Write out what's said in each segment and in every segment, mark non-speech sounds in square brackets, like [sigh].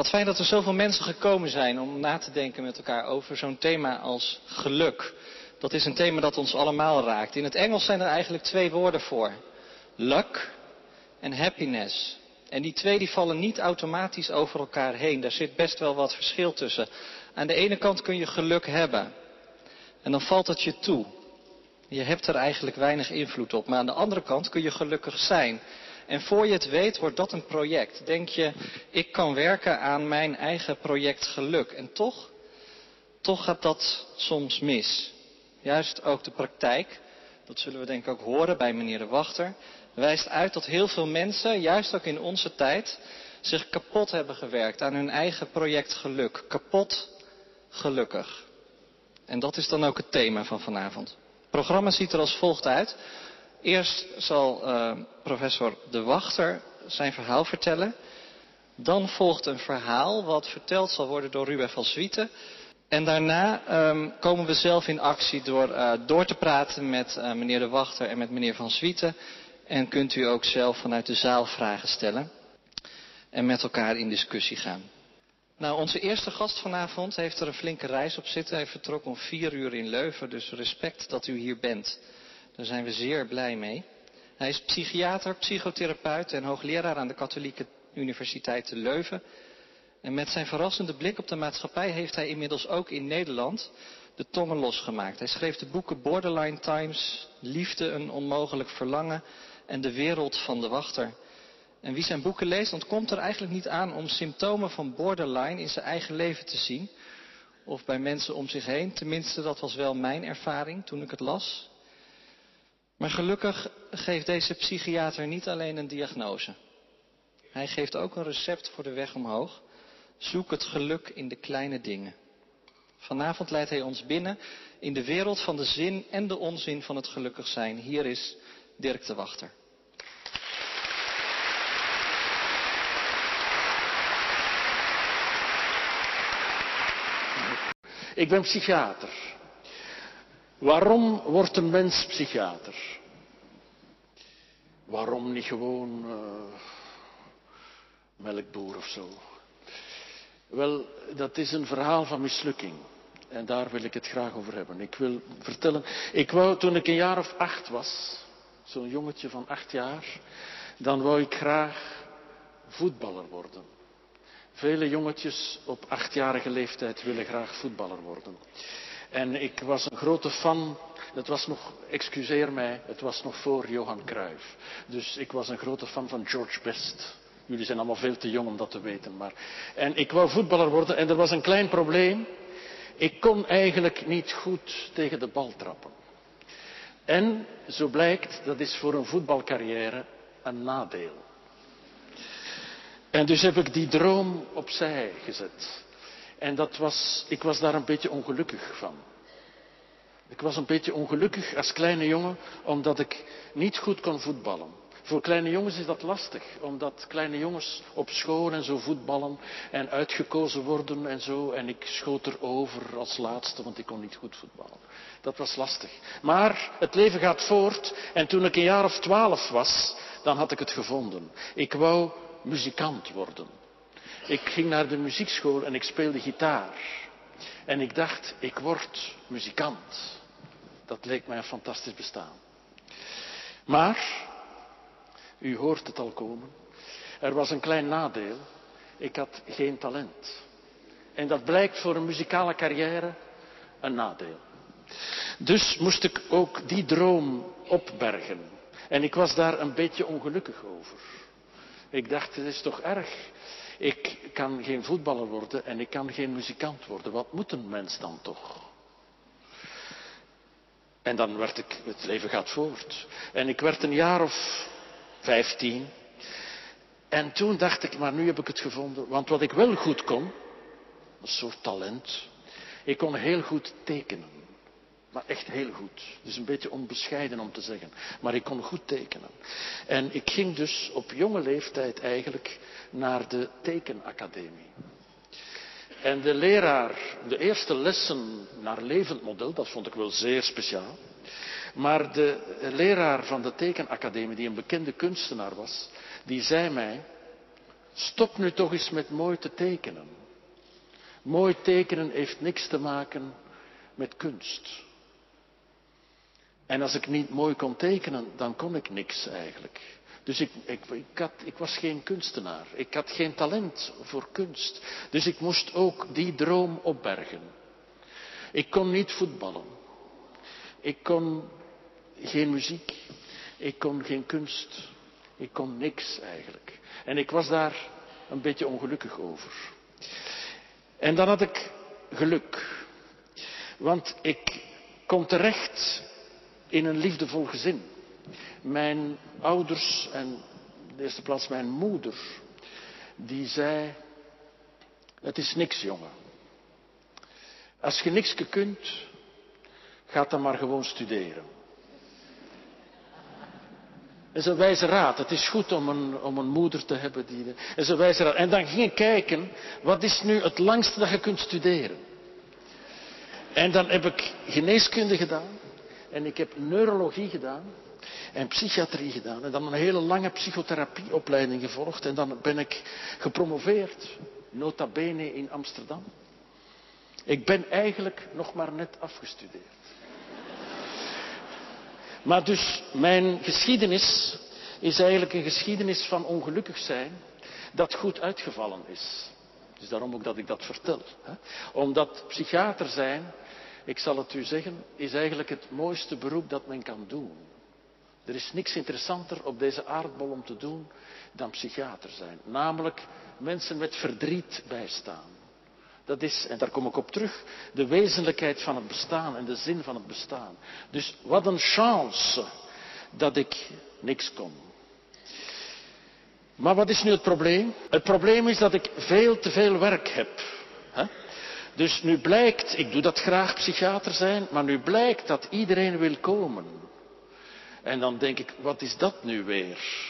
Wat fijn dat er zoveel mensen gekomen zijn om na te denken met elkaar over zo'n thema als geluk. Dat is een thema dat ons allemaal raakt. In het Engels zijn er eigenlijk twee woorden voor. Luck en happiness. En die twee die vallen niet automatisch over elkaar heen. Daar zit best wel wat verschil tussen. Aan de ene kant kun je geluk hebben. En dan valt het je toe. Je hebt er eigenlijk weinig invloed op. Maar aan de andere kant kun je gelukkig zijn. En voor je het weet wordt dat een project. Denk je, ik kan werken aan mijn eigen project geluk. En toch, toch gaat dat soms mis. Juist ook de praktijk, dat zullen we denk ik ook horen bij meneer de Wachter, wijst uit dat heel veel mensen, juist ook in onze tijd, zich kapot hebben gewerkt aan hun eigen project geluk. Kapot gelukkig. En dat is dan ook het thema van vanavond. Het programma ziet er als volgt uit. Eerst zal uh, professor De Wachter zijn verhaal vertellen. Dan volgt een verhaal wat verteld zal worden door Ruben van Zwieten. En daarna um, komen we zelf in actie door uh, door te praten met uh, meneer De Wachter en met meneer Van Zwieten. En kunt u ook zelf vanuit de zaal vragen stellen. En met elkaar in discussie gaan. Nou, onze eerste gast vanavond heeft er een flinke reis op zitten. Hij vertrok om vier uur in Leuven, dus respect dat u hier bent. Daar zijn we zeer blij mee. Hij is psychiater, psychotherapeut en hoogleraar aan de Katholieke Universiteit te Leuven. En met zijn verrassende blik op de maatschappij heeft hij inmiddels ook in Nederland de tongen losgemaakt. Hij schreef de boeken Borderline Times, Liefde, een onmogelijk verlangen en De wereld van de wachter. En wie zijn boeken leest, ontkomt er eigenlijk niet aan om symptomen van borderline in zijn eigen leven te zien. Of bij mensen om zich heen. Tenminste, dat was wel mijn ervaring toen ik het las. Maar gelukkig geeft deze psychiater niet alleen een diagnose. Hij geeft ook een recept voor de weg omhoog. Zoek het geluk in de kleine dingen. Vanavond leidt hij ons binnen in de wereld van de zin en de onzin van het gelukkig zijn. Hier is Dirk de Wachter. Ik ben psychiater. Waarom wordt een mens psychiater? Waarom niet gewoon uh, melkboer of zo? Wel, dat is een verhaal van mislukking. En daar wil ik het graag over hebben. Ik wil vertellen. Ik wou toen ik een jaar of acht was, zo'n jongetje van acht jaar, dan wou ik graag voetballer worden. Vele jongetjes op achtjarige leeftijd willen graag voetballer worden. En ik was een grote fan. Het was nog, excuseer mij, het was nog voor Johan Cruijff. Dus ik was een grote fan van George Best. Jullie zijn allemaal veel te jong om dat te weten. Maar... En ik wou voetballer worden en er was een klein probleem. Ik kon eigenlijk niet goed tegen de bal trappen. En, zo blijkt, dat is voor een voetbalcarrière een nadeel. En dus heb ik die droom opzij gezet. En dat was, ik was daar een beetje ongelukkig van. Ik was een beetje ongelukkig als kleine jongen omdat ik niet goed kon voetballen. Voor kleine jongens is dat lastig, omdat kleine jongens op school en zo voetballen en uitgekozen worden en zo. En ik schoot erover als laatste, want ik kon niet goed voetballen. Dat was lastig. Maar het leven gaat voort en toen ik een jaar of twaalf was, dan had ik het gevonden. Ik wou muzikant worden. Ik ging naar de muziekschool en ik speelde gitaar. En ik dacht, ik word muzikant. Dat leek mij een fantastisch bestaan. Maar, u hoort het al komen, er was een klein nadeel. Ik had geen talent. En dat blijkt voor een muzikale carrière een nadeel. Dus moest ik ook die droom opbergen. En ik was daar een beetje ongelukkig over. Ik dacht, het is toch erg. Ik kan geen voetballer worden en ik kan geen muzikant worden. Wat moet een mens dan toch? En dan werd ik, het leven gaat voort. En ik werd een jaar of vijftien. En toen dacht ik, maar nu heb ik het gevonden. Want wat ik wel goed kon, een soort talent. Ik kon heel goed tekenen. Maar echt heel goed. Dus een beetje onbescheiden om te zeggen. Maar ik kon goed tekenen. En ik ging dus op jonge leeftijd eigenlijk naar de tekenacademie. En de leraar, de eerste lessen naar levend model, dat vond ik wel zeer speciaal. Maar de leraar van de tekenacademie, die een bekende kunstenaar was, die zei mij, Stop nu toch eens met mooi te tekenen. Mooi tekenen heeft niks te maken met kunst. En als ik niet mooi kon tekenen, dan kon ik niks eigenlijk. Dus ik, ik, ik, was geen kunstenaar. Ik had geen talent voor kunst. Dus ik moest ook die droom opbergen. Ik kon niet voetballen. Ik kon geen muziek. Ik kon geen kunst. Ik kon niks eigenlijk. En ik was daar een beetje ongelukkig over. En dan had ik geluk. Want ik kom terecht in een liefdevol gezin. Mijn ouders en in de eerste plaats mijn moeder, die zei, het is niks jongen. Als je niks kunt, ga dan maar gewoon studeren. Dat is een wijze raad. Het is goed om een, om een moeder te hebben die. Een wijze raad. En dan ging ik kijken, wat is nu het langste dat je kunt studeren? En dan heb ik geneeskunde gedaan. En ik heb neurologie gedaan. En psychiatrie gedaan. En dan een hele lange psychotherapieopleiding gevolgd. En dan ben ik gepromoveerd. Nota bene in Amsterdam. Ik ben eigenlijk nog maar net afgestudeerd. Maar dus mijn geschiedenis is eigenlijk een geschiedenis van ongelukkig zijn dat goed uitgevallen is. Dus daarom ook dat ik dat vertel. Hè? Omdat psychiater zijn, ik zal het u zeggen, is eigenlijk het mooiste beroep dat men kan doen. Er is niks interessanter op deze aardbol om te doen dan psychiater zijn. Namelijk mensen met verdriet bijstaan. Dat is, en daar kom ik op terug, de wezenlijkheid van het bestaan en de zin van het bestaan. Dus wat een chance dat ik niks kon. Maar wat is nu het probleem? Het probleem is dat ik veel te veel werk heb. Dus nu blijkt, ik doe dat graag psychiater zijn, maar nu blijkt dat iedereen wil komen. En dan denk ik, wat is dat nu weer?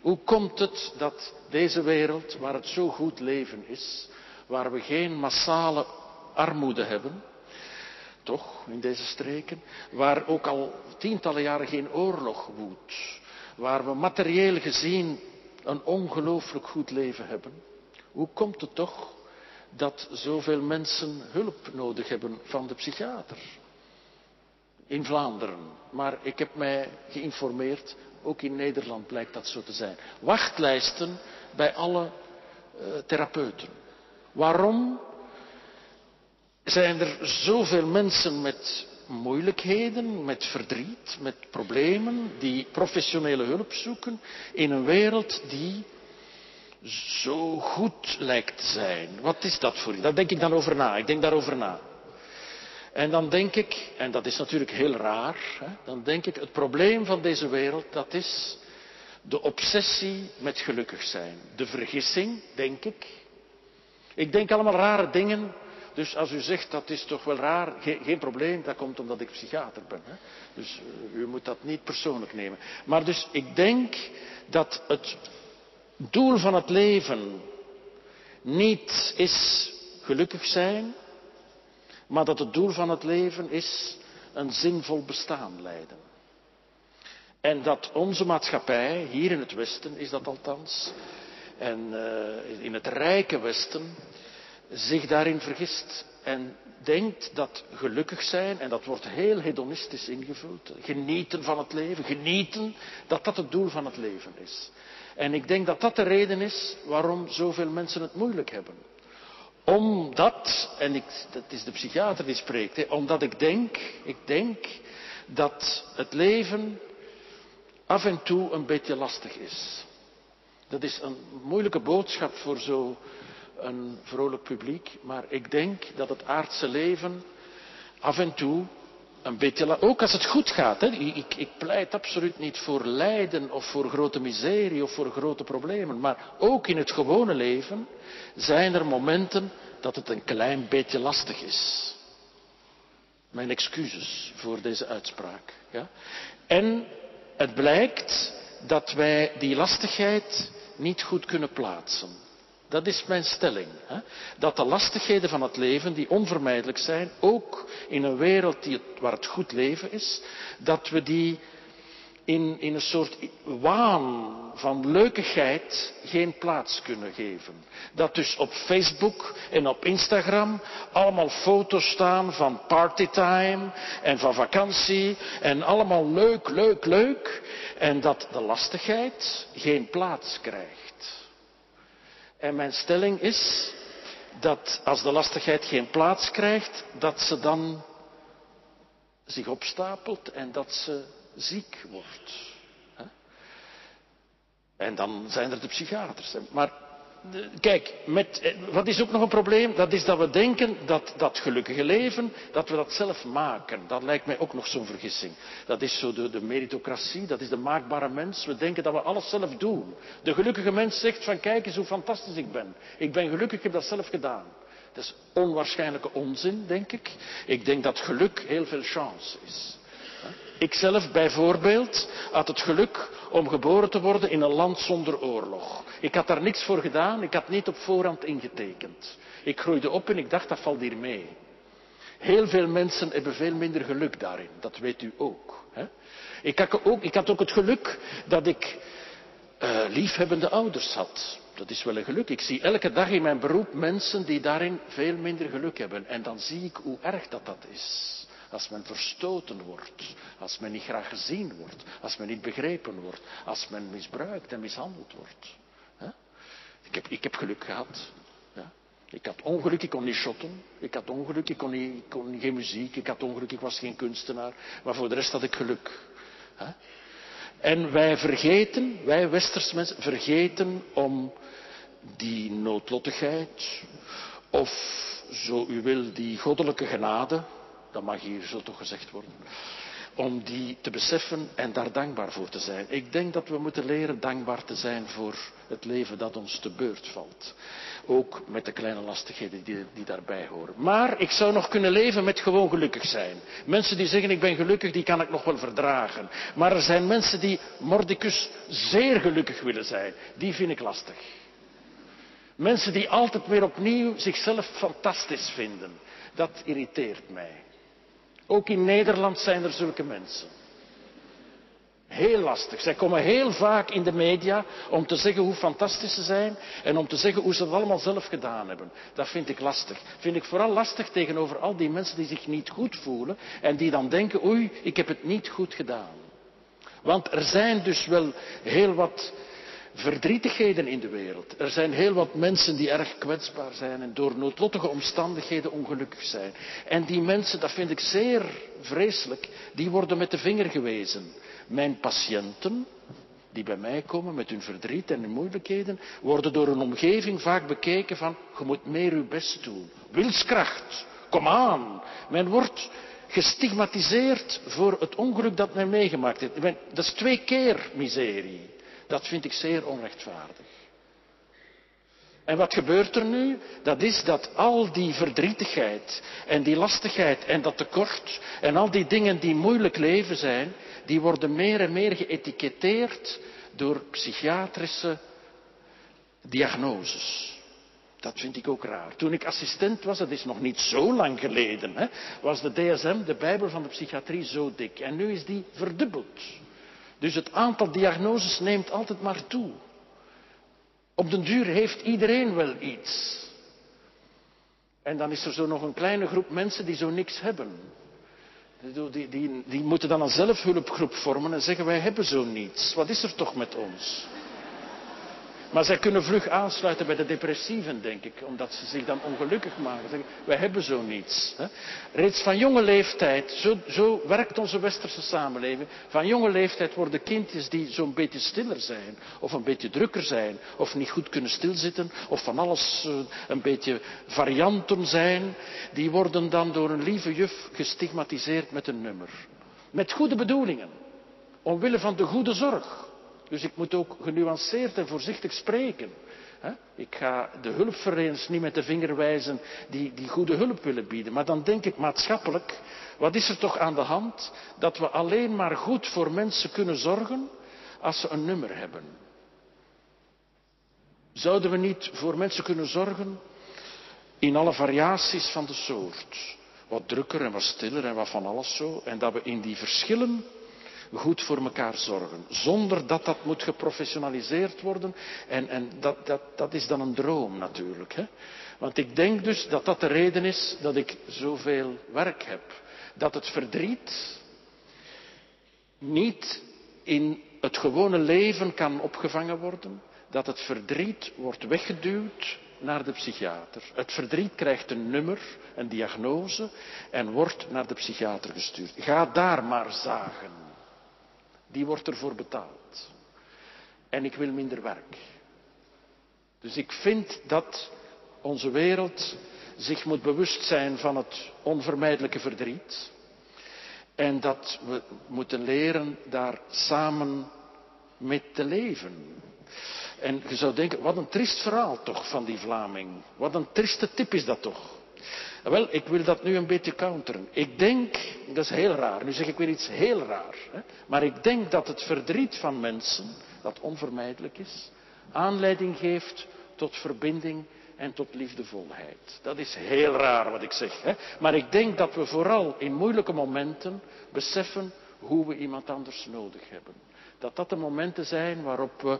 Hoe komt het dat deze wereld, waar het zo goed leven is, waar we geen massale armoede hebben, toch, in deze streken, waar ook al tientallen jaren geen oorlog woedt, waar we materieel gezien een ongelooflijk goed leven hebben. Hoe komt het toch dat zoveel mensen hulp nodig hebben van de psychiater? In Vlaanderen. Maar ik heb mij geïnformeerd, ook in Nederland blijkt dat zo te zijn. Wachtlijsten bij alle uh, therapeuten. Waarom zijn er zoveel mensen met moeilijkheden, met verdriet, met problemen, die professionele hulp zoeken in een wereld die zo goed lijkt te zijn? Wat is dat voor u? Daar denk ik dan over na. Ik denk daarover na. En dan denk ik, en dat is natuurlijk heel raar, hè, dan denk ik, het probleem van deze wereld, dat is de obsessie met gelukkig zijn. De vergissing, denk ik, ik denk allemaal rare dingen. Dus als u zegt dat is toch wel raar, geen, geen probleem, dat komt omdat ik psychiater ben. Hè? Dus uh, u moet dat niet persoonlijk nemen. Maar dus ik denk dat het doel van het leven niet is gelukkig zijn, maar dat het doel van het leven is een zinvol bestaan leiden. En dat onze maatschappij, hier in het Westen is dat althans, en uh, in het rijke Westen zich daarin vergist en denkt dat gelukkig zijn, en dat wordt heel hedonistisch ingevuld, genieten van het leven, genieten, dat dat het doel van het leven is. En ik denk dat dat de reden is waarom zoveel mensen het moeilijk hebben. Omdat, en ik, dat is de psychiater die spreekt, hè, omdat ik denk, ik denk dat het leven af en toe een beetje lastig is. Dat is een moeilijke boodschap voor zo'n vrolijk publiek, maar ik denk dat het aardse leven af en toe ook als het goed gaat, hè, ik, ik pleit absoluut niet voor lijden of voor grote miserie of voor grote problemen, maar ook in het gewone leven zijn er momenten dat het een klein beetje lastig is. Mijn excuses voor deze uitspraak. Ja? En het blijkt dat wij die lastigheid niet goed kunnen plaatsen. Dat is mijn stelling. Hè? Dat de lastigheden van het leven, die onvermijdelijk zijn, ook in een wereld die waar het goed leven is, dat we die in, in een soort waan van leukigheid geen plaats kunnen geven. Dat dus op Facebook en op Instagram allemaal foto's staan van partytime en van vakantie en allemaal leuk, leuk, leuk. En dat de lastigheid geen plaats krijgt. En mijn stelling is dat als de lastigheid geen plaats krijgt, dat ze dan zich opstapelt en dat ze ziek wordt. En dan zijn er de psychiaters. Maar kijk, met, eh, wat is ook nog een probleem? Dat is dat we denken dat dat gelukkige leven, dat we dat zelf maken. Dat lijkt mij ook nog zo'n vergissing. Dat is zo de, meritocratie, dat is de maakbare mens. We denken dat we alles zelf doen. De gelukkige mens zegt van kijk eens hoe fantastisch ik ben. Ik ben gelukkig, ik heb dat zelf gedaan. Dat is onwaarschijnlijke onzin, denk ik. Ik denk dat geluk heel veel chance is. Ikzelf bijvoorbeeld had het geluk om geboren te worden in een land zonder oorlog. Ik had daar niks voor gedaan, ik had niet op voorhand ingetekend. Ik groeide op en ik dacht dat valt hier mee. Heel veel mensen hebben veel minder geluk daarin, dat weet u ook. Hè? Ik, had ook ik had ook het geluk dat ik uh, liefhebbende ouders had. Dat is wel een geluk. Ik zie elke dag in mijn beroep mensen die daarin veel minder geluk hebben. En dan zie ik hoe erg dat dat is. Als men verstoten wordt, als men niet graag gezien wordt, als men niet begrepen wordt, als men misbruikt en mishandeld wordt. Ik, heb, ik heb geluk gehad. Ik had ongeluk, ik kon niet shotten. Ik had ongeluk, ik kon, niet, kon geen muziek. Ik had ongeluk, ik was geen kunstenaar. Maar voor de rest had ik geluk. En wij vergeten, wij westers mensen, vergeten om die noodlottigheid, of zo u wil, die goddelijke genade, dat mag hier zo toch gezegd worden. Om die te beseffen en daar dankbaar voor te zijn. Ik denk dat we moeten leren dankbaar te zijn voor het leven dat ons te beurt valt. Ook met de kleine lastigheden die, die daarbij horen. Maar ik zou nog kunnen leven met gewoon gelukkig zijn. Mensen die zeggen ik ben gelukkig, die kan ik nog wel verdragen. Maar er zijn mensen die mordicus zeer gelukkig willen zijn. Die vind ik lastig. Mensen die altijd weer opnieuw zichzelf fantastisch vinden. Dat irriteert mij. Ook in Nederland zijn er zulke mensen. Heel lastig. Zij komen heel vaak in de media om te zeggen hoe fantastisch ze zijn en om te zeggen hoe ze het allemaal zelf gedaan hebben. Dat vind ik lastig. Vind ik vooral lastig tegenover al die mensen die zich niet goed voelen en die dan denken, oei, ik heb het niet goed gedaan. Want er zijn dus wel heel wat verdrietigheden in de wereld. Er zijn heel wat mensen die erg kwetsbaar zijn en door noodlottige omstandigheden ongelukkig zijn. En die mensen, dat vind ik zeer vreselijk, die worden met de vinger gewezen. Mijn patiënten, die bij mij komen met hun verdriet en hun moeilijkheden, worden door een omgeving vaak bekeken van, je moet meer uw best doen. Wilskracht, kom aan. Men wordt gestigmatiseerd voor het ongeluk dat men meegemaakt heeft. Dat is twee keer miserie. Dat vind ik zeer onrechtvaardig. En wat gebeurt er nu? Dat is dat al die verdrietigheid en die lastigheid en dat tekort en al die dingen die moeilijk leven zijn, die worden meer en meer geëtiketteerd door psychiatrische diagnoses. Dat vind ik ook raar. Toen ik assistent was, dat is nog niet zo lang geleden, hè, was de DSM, de Bijbel van de psychiatrie, zo dik. En nu is die verdubbeld. Dus het aantal diagnoses neemt altijd maar toe. Op den duur heeft iedereen wel iets. En dan is er zo nog een kleine groep mensen die zo niks hebben. Die, die, die moeten dan een zelfhulpgroep vormen en zeggen wij hebben zo niets. Wat is er toch met ons? Maar zij kunnen vlug aansluiten bij de depressieven, denk ik, omdat ze zich dan ongelukkig maken. Zeggen, wij hebben zo niets. Hè. Reeds van jonge leeftijd, zo, zo, werkt onze westerse samenleving, van jonge leeftijd worden kindjes die zo'n beetje stiller zijn, of een beetje drukker zijn, of niet goed kunnen stilzitten, of van alles uh, een beetje varianten zijn, die worden dan door een lieve juf gestigmatiseerd met een nummer. Met goede bedoelingen, omwille van de goede zorg. Dus ik moet ook genuanceerd en voorzichtig spreken. Ik ga de hulpverleners niet met de vinger wijzen die, die goede hulp willen bieden. Maar dan denk ik maatschappelijk, wat is er toch aan de hand dat we alleen maar goed voor mensen kunnen zorgen als ze een nummer hebben? Zouden we niet voor mensen kunnen zorgen in alle variaties van de soort? Wat drukker en wat stiller en wat van alles zo. En dat we in die verschillen goed voor elkaar zorgen. Zonder dat dat moet geprofessionaliseerd worden. En, en dat, dat, dat is dan een droom natuurlijk. Hè? Want ik denk dus dat dat de reden is dat ik zoveel werk heb. Dat het verdriet niet in het gewone leven kan opgevangen worden. Dat het verdriet wordt weggeduwd naar de psychiater. Het verdriet krijgt een nummer, een diagnose en wordt naar de psychiater gestuurd. Ga daar maar zagen. Die wordt ervoor betaald. En ik wil minder werk. Dus ik vind dat onze wereld zich moet bewust zijn van het onvermijdelijke verdriet. En dat we moeten leren daar samen mee te leven. En je zou denken, wat een triest verhaal toch van die Vlaming. Wat een trieste tip is dat toch. Wel, ik wil dat nu een beetje counteren. Ik denk, dat is heel raar, nu zeg ik weer iets heel raar. Hè? Maar ik denk dat het verdriet van mensen, dat onvermijdelijk is, aanleiding geeft tot verbinding en tot liefdevolheid. Dat is heel raar wat ik zeg. Hè? Maar ik denk dat we vooral in moeilijke momenten beseffen hoe we iemand anders nodig hebben. Dat dat de momenten zijn waarop we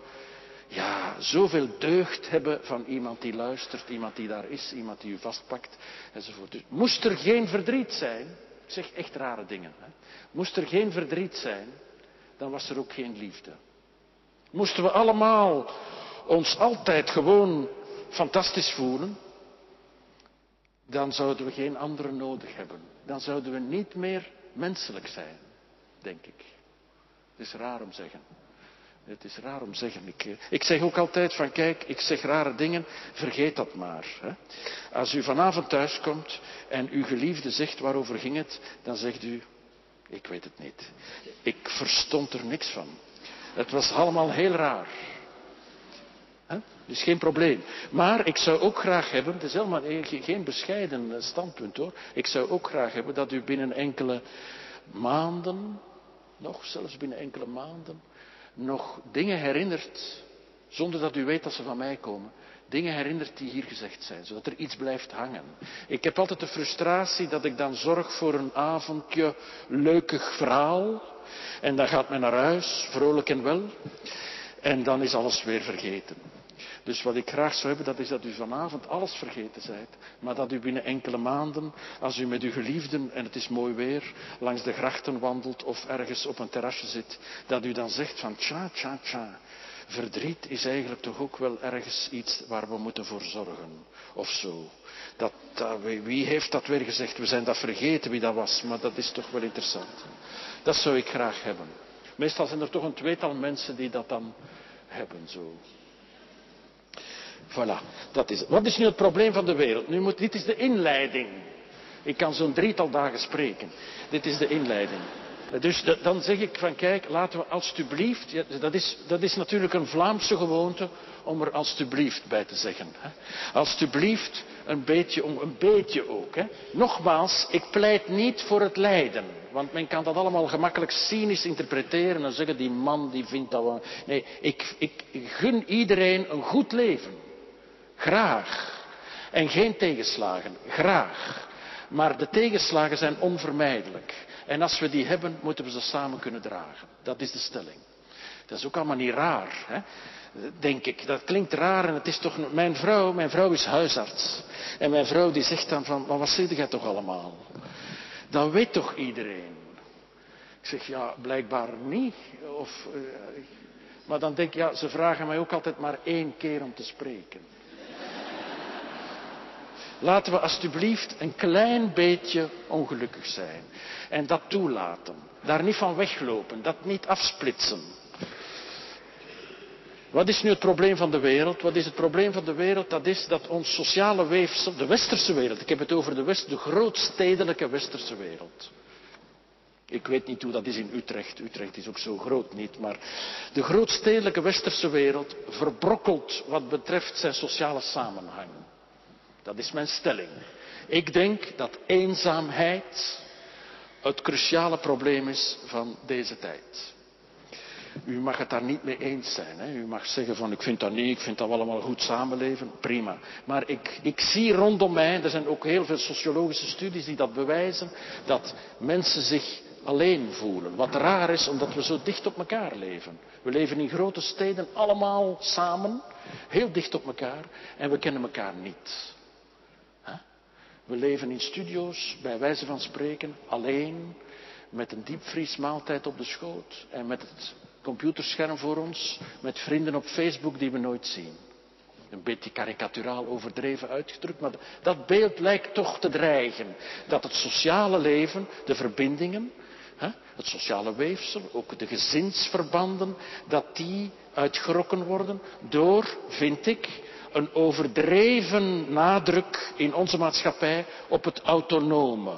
ja, zoveel deugd hebben van iemand die luistert, iemand die daar is, iemand die u vastpakt enzovoort. Dus moest er geen verdriet zijn, ik zeg echt rare dingen, hè? moest er geen verdriet zijn, dan was er ook geen liefde. Moesten we allemaal ons altijd gewoon fantastisch voelen, dan zouden we geen anderen nodig hebben. Dan zouden we niet meer menselijk zijn, denk ik. Het is raar om te zeggen. Het is raar om te zeggen. Ik, eh, ik, zeg ook altijd van kijk, ik zeg rare dingen, vergeet dat maar. Hè. Als u vanavond thuiskomt en uw geliefde zegt waarover ging het, dan zegt u, ik weet het niet. Ik verstond er niks van. Het was allemaal heel raar. Dus geen probleem. Maar ik zou ook graag hebben, het is helemaal geen bescheiden standpunt hoor. Ik zou ook graag hebben dat u binnen enkele maanden, nog zelfs binnen enkele maanden, nog dingen herinnert, zonder dat u weet dat ze van mij komen. Dingen herinnert die hier gezegd zijn, zodat er iets blijft hangen. Ik heb altijd de frustratie dat ik dan zorg voor een avondje leukig verhaal. En dan gaat men naar huis, vrolijk en wel. En dan is alles weer vergeten. Dus wat ik graag zou hebben, dat is dat u vanavond alles vergeten zijt. Maar dat u binnen enkele maanden, als u met uw geliefden, en het is mooi weer, langs de grachten wandelt of ergens op een terrasje zit, dat u dan zegt van tja, tja, tja. Verdriet is eigenlijk toch ook wel ergens iets waar we moeten voor zorgen. Of zo. Dat, wie heeft dat weer gezegd? We zijn dat vergeten wie dat was, maar dat is toch wel interessant. Dat zou ik graag hebben. Meestal zijn er toch een tweetal mensen die dat dan hebben zo. Voilà, dat is. Wat is nu het probleem van de wereld? Nu moet, dit is de inleiding. Ik kan zo'n drietal dagen spreken. Dit is de inleiding. Dus dan zeg ik van kijk, laten we alstublieft, dat, is, dat is natuurlijk een Vlaamse gewoonte om er alstublieft bij te zeggen. Hè. Alstublieft een beetje, een beetje ook. Hè. Nogmaals, ik pleit niet voor het lijden. Want men kan dat allemaal gemakkelijk cynisch interpreteren en zeggen die man die vindt dat. Nee, ik, ik gun iedereen een goed leven. Graag. En geen tegenslagen. Graag. Maar de tegenslagen zijn onvermijdelijk. En als we die hebben, moeten we ze samen kunnen dragen. Dat is de stelling. Dat is ook allemaal niet raar, hè? denk ik. Dat klinkt raar en het is toch... Mijn vrouw, mijn vrouw is huisarts. En mijn vrouw die zegt dan van, maar wat zeg jij toch allemaal? Dat weet toch iedereen? Ik zeg, ja, blijkbaar niet. Of, uh, maar dan denk ik, ja, ze vragen mij ook altijd maar één keer om te spreken. Laten we alstublieft een klein beetje ongelukkig zijn. En dat toelaten. Daar niet van weglopen. Dat niet afsplitsen. Wat is nu het probleem van de wereld? Wat is het probleem van de wereld? Dat is dat ons sociale weefsel, de westerse wereld, ik heb het over de, west, de grootstedelijke westerse wereld. Ik weet niet hoe dat is in Utrecht. Utrecht is ook zo groot niet. Maar de grootstedelijke westerse wereld verbrokkelt wat betreft zijn sociale samenhang. Dat is mijn stelling. Ik denk dat eenzaamheid het cruciale probleem is van deze tijd. U mag het daar niet mee eens zijn. Hè? U mag zeggen van ik vind dat niet, ik vind dat we allemaal goed samenleven. Prima. Maar ik, ik zie rondom mij, er zijn ook heel veel sociologische studies die dat bewijzen, dat mensen zich alleen voelen. Wat raar is, omdat we zo dicht op elkaar leven. We leven in grote steden, allemaal samen, heel dicht op elkaar, en we kennen elkaar niet. We leven in studio's, bij wijze van spreken, alleen, met een diepvriesmaaltijd op de schoot en met het computerscherm voor ons, met vrienden op Facebook die we nooit zien. Een beetje karikaturaal overdreven uitgedrukt, maar dat beeld lijkt toch te dreigen. Dat het sociale leven, de verbindingen, het sociale weefsel, ook de gezinsverbanden, dat die uitgerokken worden door, vind ik, een overdreven nadruk in onze maatschappij op het autonome.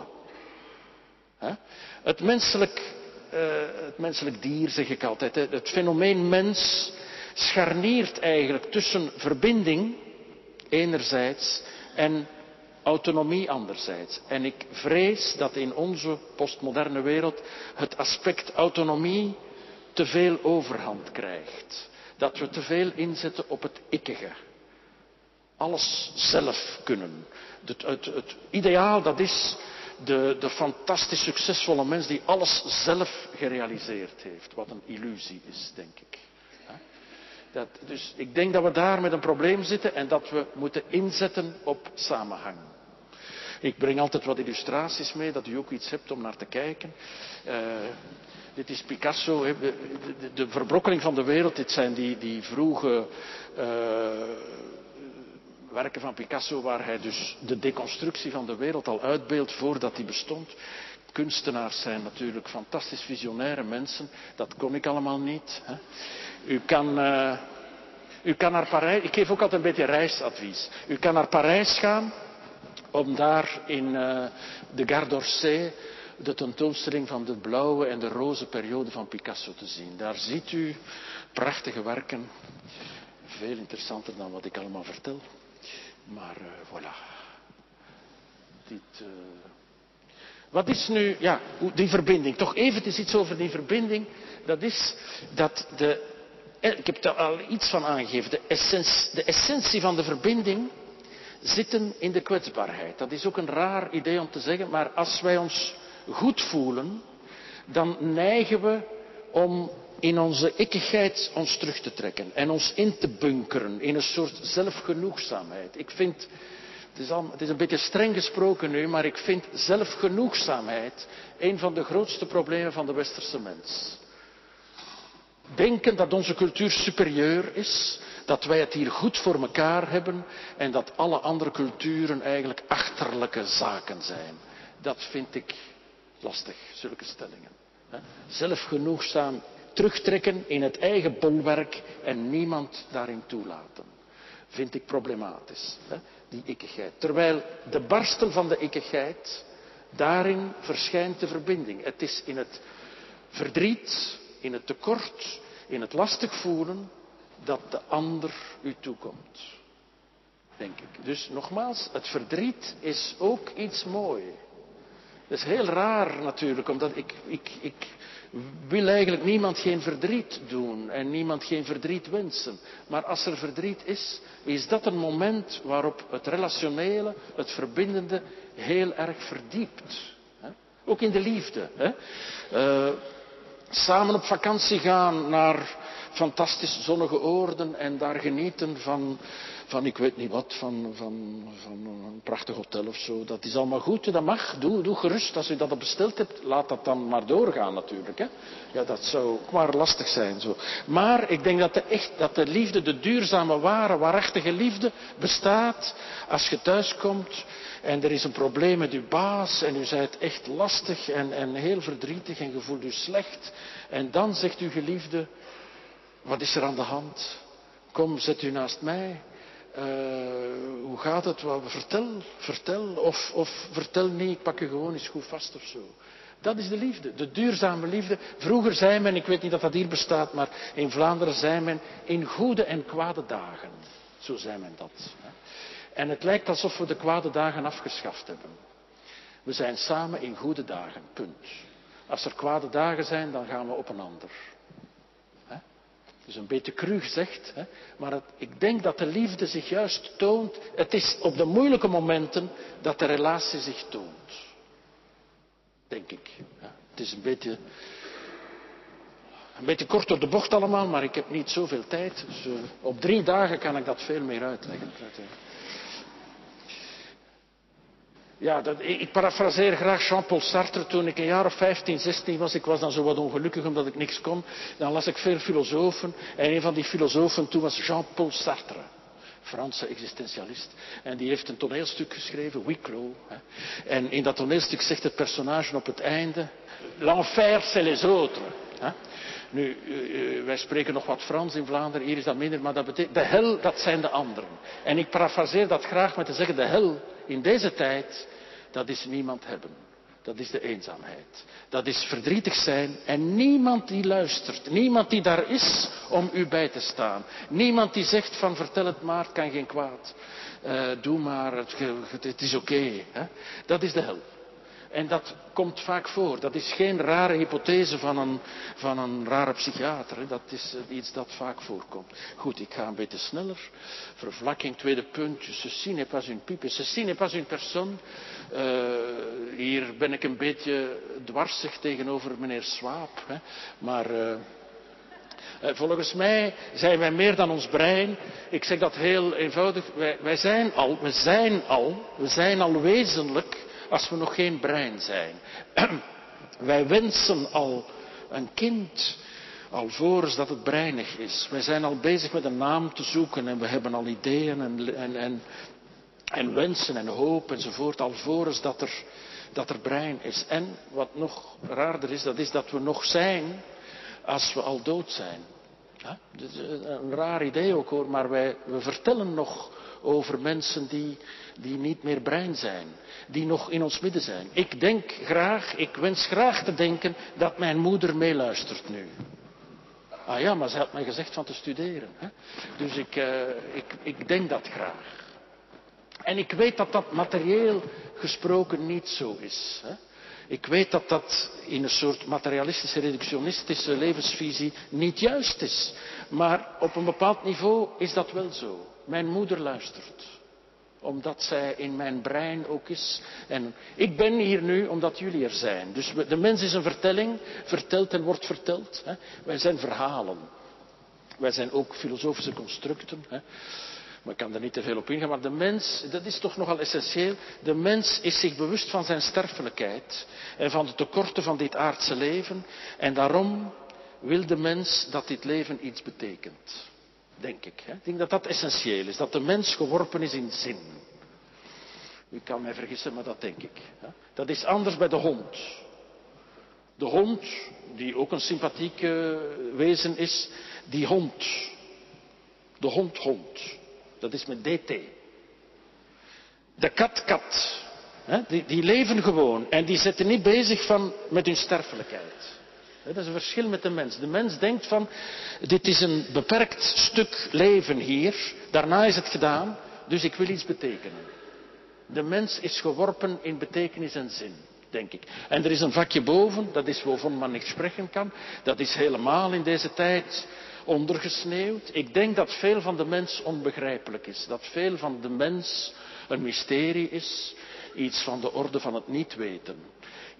Het menselijk, uh, het menselijk dier, zeg ik altijd, het fenomeen mens scharniert eigenlijk tussen verbinding enerzijds en autonomie anderzijds. En ik vrees dat in onze postmoderne wereld het aspect autonomie te veel overhand krijgt. Dat we te veel inzetten op het ikkige. Alles zelf kunnen. Het, het, het ideaal dat is de, de fantastisch succesvolle mens die alles zelf gerealiseerd heeft. Wat een illusie is, denk ik. Dat, dus ik denk dat we daar met een probleem zitten en dat we moeten inzetten op samenhang. Ik breng altijd wat illustraties mee, dat u ook iets hebt om naar te kijken. Uh, dit is Picasso, de, de, de, verbrokkeling van de wereld. Dit zijn die, die vroege uh, werken van Picasso waar hij dus de deconstructie van de wereld al uitbeeldt voordat die bestond. Kunstenaars zijn natuurlijk fantastisch visionaire mensen. Dat kon ik allemaal niet. Hè. U kan, uh, u kan naar Parijs, ik geef ook altijd een beetje reisadvies. U kan naar Parijs gaan om daar in uh, de Gare d'Orsay de tentoonstelling van de blauwe en de roze periode van Picasso te zien. Daar ziet u prachtige werken, veel interessanter dan wat ik allemaal vertel. Maar uh, voilà. Dit, uh... Wat is nu, ja, die verbinding? Toch eventjes iets over die verbinding. Dat is dat de, eh, ik heb er al iets van aangegeven, de de essentie van de verbinding zitten in de kwetsbaarheid. Dat is ook een raar idee om te zeggen, maar als wij ons goed voelen, dan neigen we om in onze ikkigheid ons terug te trekken en ons in te bunkeren in een soort zelfgenoegzaamheid. Ik vind, het is, het is een beetje streng gesproken nu, maar ik vind zelfgenoegzaamheid een van de grootste problemen van de westerse mens. Denken dat onze cultuur superieur is, dat wij het hier goed voor elkaar hebben en dat alle andere culturen eigenlijk achterlijke zaken zijn. Dat vind ik lastig, zulke stellingen. Zelfgenoegzaam terugtrekken in het eigen bolwerk en niemand daarin toelaten. Vind ik problematisch, die ikkigheid. Terwijl de barsten van de ikkigheid, daarin verschijnt de verbinding. Het is in het verdriet, in het tekort, in het lastig voelen, dat de ander u toekomt. Denk ik. Dus nogmaals, het verdriet is ook iets moois. Dat is heel raar natuurlijk, omdat ik, ik, ik wil eigenlijk niemand geen verdriet doen en niemand geen verdriet wensen. Maar als er verdriet is, is dat een moment waarop het relationele, het verbindende heel erg verdiept. Ook in de liefde. Uh, samen op vakantie gaan naar fantastisch zonnige oorden en daar genieten van, van ik weet niet wat, van, van, van een prachtig hotel of zo. Dat is allemaal goed, dat mag. Doe, doe gerust. Als u dat al besteld hebt, laat dat dan maar doorgaan natuurlijk. Hè. Ja, dat zou ook lastig zijn. Zo. Maar ik denk dat de, echt, dat de liefde, de duurzame, ware, waarachtige liefde bestaat als je thuiskomt en er is een probleem met uw baas en u zijt echt lastig en, en heel verdrietig en je voelt u slecht. En dan zegt uw geliefde, wat is er aan de hand? Kom, zet u naast mij. Uh, hoe gaat het? Vertel, vertel. Of, of vertel niet, ik pak u gewoon eens goed vast of zo. Dat is de liefde, de duurzame liefde. Vroeger zei men, ik weet niet of dat hier bestaat, maar in Vlaanderen zei men in goede en kwade dagen. Zo zei men dat. En het lijkt alsof we de kwade dagen afgeschaft hebben. We zijn samen in goede dagen, punt. Als er kwade dagen zijn, dan gaan we op een ander. Dus een beetje cru gezegd, hè? maar het, ik denk dat de liefde zich juist toont. Het is op de moeilijke momenten dat de relatie zich toont. Denk ik. Het Het is een beetje, een beetje kort door de bocht allemaal, maar ik heb niet zoveel tijd. Dus uh, op drie dagen kan ik dat veel meer uitleggen. Ja, dat, ik parafraseer graag Jean-Paul Sartre. Toen ik een jaar of 15, 16 was, ik was dan zo wat ongelukkig omdat ik niks kon. Dan las ik veel filosofen. En een van die filosofen toen was Jean-Paul Sartre. Franse existentialist. En die heeft een toneelstuk geschreven, Wicklow. En in dat toneelstuk zegt het personage op het einde: L'enfer, c'est les autres. Nu, eh, eh, wij spreken nog wat Frans in Vlaanderen, hier is dat minder, maar dat betekent, de hel, dat zijn de anderen. En ik parafraseer dat graag met te zeggen, de hel in deze tijd, dat is niemand hebben. Dat is de eenzaamheid. Dat is verdrietig zijn en niemand die luistert. Niemand die daar is om u bij te staan. Niemand die zegt van vertel het maar, het kan geen kwaad. Uh, doe maar, het, het is oké. Dat is de hel. En dat komt vaak voor. Dat is geen rare hypothese van een, van een rare psychiater. Hè. Dat is eh, iets dat vaak voorkomt. Goed, ik ga een beetje sneller. Vervlakking, tweede punt. Ceci n'est pas une pipe. Ceci n'est pas une personne. Uh, hier ben ik een beetje dwarsig tegenover meneer Swaap. Hè. Maar... Uh, Volgens mij zijn wij meer dan ons brein. Ik zeg dat heel eenvoudig. Wij, wij, zijn al, we zijn al, we zijn al wezenlijk als we nog geen brein zijn. [clears throat] Wij wensen al een kind, alvorens dat het breinig is. Wij zijn al bezig met een naam te zoeken en we hebben al ideeën en, en, en, en wensen en hoop enzovoort, alvorens dat er, dat er brein is. En wat nog raarder is, dat is dat we nog zijn als we al dood zijn. Ja, een raar idee ook hoor, maar wij, we vertellen nog over mensen die, die niet meer brein zijn, die nog in ons midden zijn. Ik denk graag, ik wens graag te denken dat mijn moeder meeluistert nu. Ah ja, maar ze had mij gezegd van te studeren. Hè? Dus ik, uh, ik, ik denk dat graag. En ik weet dat dat materieel gesproken niet zo is. Hè? Ik weet dat dat in een soort materialistische, reductionistische levensvisie niet juist is. Maar op een bepaald niveau is dat wel zo. Mijn moeder luistert. Omdat zij in mijn brein ook is. En ik ben hier nu omdat jullie er zijn. Dus de mens is een vertelling, verteld en wordt verteld. Hè. Wij zijn verhalen. Wij zijn ook filosofische constructen. Hè. Maar ik kan er niet te veel op ingaan. Maar de mens, dat is toch nogal essentieel. De mens is zich bewust van zijn sterfelijkheid. En van de tekorten van dit aardse leven. En daarom wil de mens dat dit leven iets betekent. Denk ik. Hè? Ik denk dat dat essentieel is. Dat de mens geworpen is in zin. U kan mij vergissen, maar dat denk ik. Hè? Dat is anders bij de hond. De hond, die ook een sympathieke wezen is, die hond. De hond, hond. Dat is met DT. De kat, kat. Hè? Die, die leven gewoon en die zitten niet bezig van, met hun sterfelijkheid. Dat is een verschil met de mens. De mens denkt van, dit is een beperkt stuk leven hier, daarna is het gedaan, dus ik wil iets betekenen. De mens is geworpen in betekenis en zin, denk ik. En er is een vakje boven, dat is waarvan man niet spreken kan. Dat is helemaal in deze tijd ondergesneeuwd. Ik denk dat veel van de mens onbegrijpelijk is. Dat veel van de mens een mysterie is. Iets van de orde van het niet weten.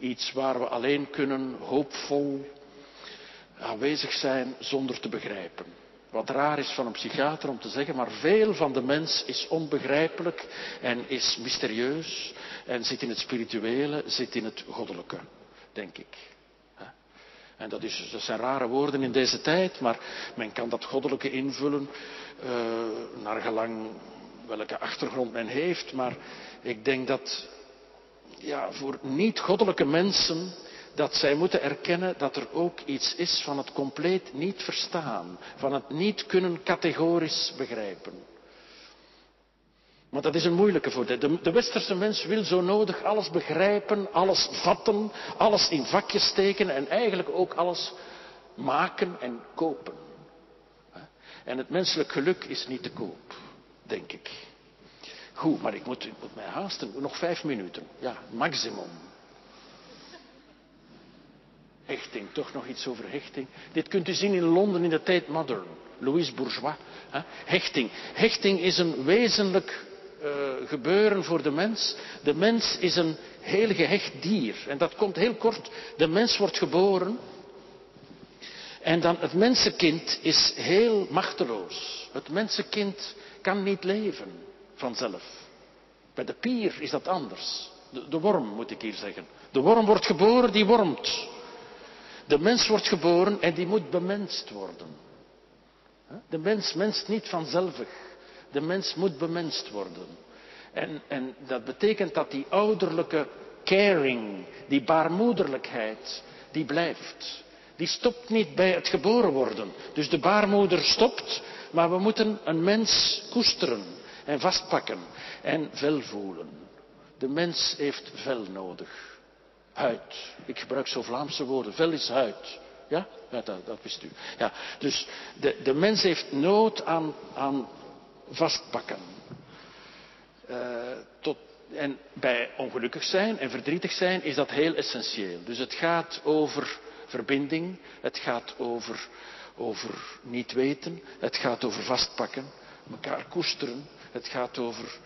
Iets waar we alleen kunnen hoopvol aanwezig zijn zonder te begrijpen. Wat raar is van een psychiater om te zeggen, maar veel van de mens is onbegrijpelijk en is mysterieus en zit in het spirituele, zit in het goddelijke, denk ik. En dat, is, zijn rare woorden in deze tijd, maar men kan dat goddelijke invullen uh, naar gelang welke achtergrond men heeft. Maar ik denk dat ja, voor niet-goddelijke mensen dat zij moeten erkennen dat er ook iets is van het compleet niet verstaan, van het niet kunnen categorisch begrijpen. Maar dat is een moeilijke voor de, de westerse mens wil zo nodig alles begrijpen, alles vatten, alles in vakjes steken en eigenlijk ook alles maken en kopen. En het menselijk geluk is niet te koop, denk ik. Goed, maar ik moet, ik moet mij haasten. Nog vijf minuten. Ja, maximum. Hechting, toch nog iets over hechting. Dit kunt u zien in Londen in de tijd modern. Louis Bourgeois. Hechting. Hechting is een wezenlijk uh, gebeuren voor de mens. De mens is een heel gehecht dier. En dat komt heel kort. De mens wordt geboren. En dan het mensenkind is heel machteloos. Het mensenkind kan niet leven vanzelf. Bij de pier is dat anders. De, de worm moet ik hier zeggen. De worm wordt geboren, die wormt. De mens wordt geboren en die moet bemenst worden. De mens menst niet vanzelfig. De mens moet bemenst worden. En, en dat betekent dat die ouderlijke caring, die baarmoederlijkheid, die blijft. Die stopt niet bij het geboren worden. Dus de baarmoeder stopt, maar we moeten een mens koesteren en vastpakken en vel voelen. De mens heeft vel nodig. Huid. Ik gebruik zo Vlaamse woorden. Vel is huid. Ja, ja dat, dat wist u. Ja, dus de, de mens heeft nood aan, aan vastpakken. Uh, tot, en bij ongelukkig zijn en verdrietig zijn is dat heel essentieel. Dus het gaat over verbinding, het gaat over, over niet weten, het gaat over vastpakken, elkaar koesteren, het gaat over,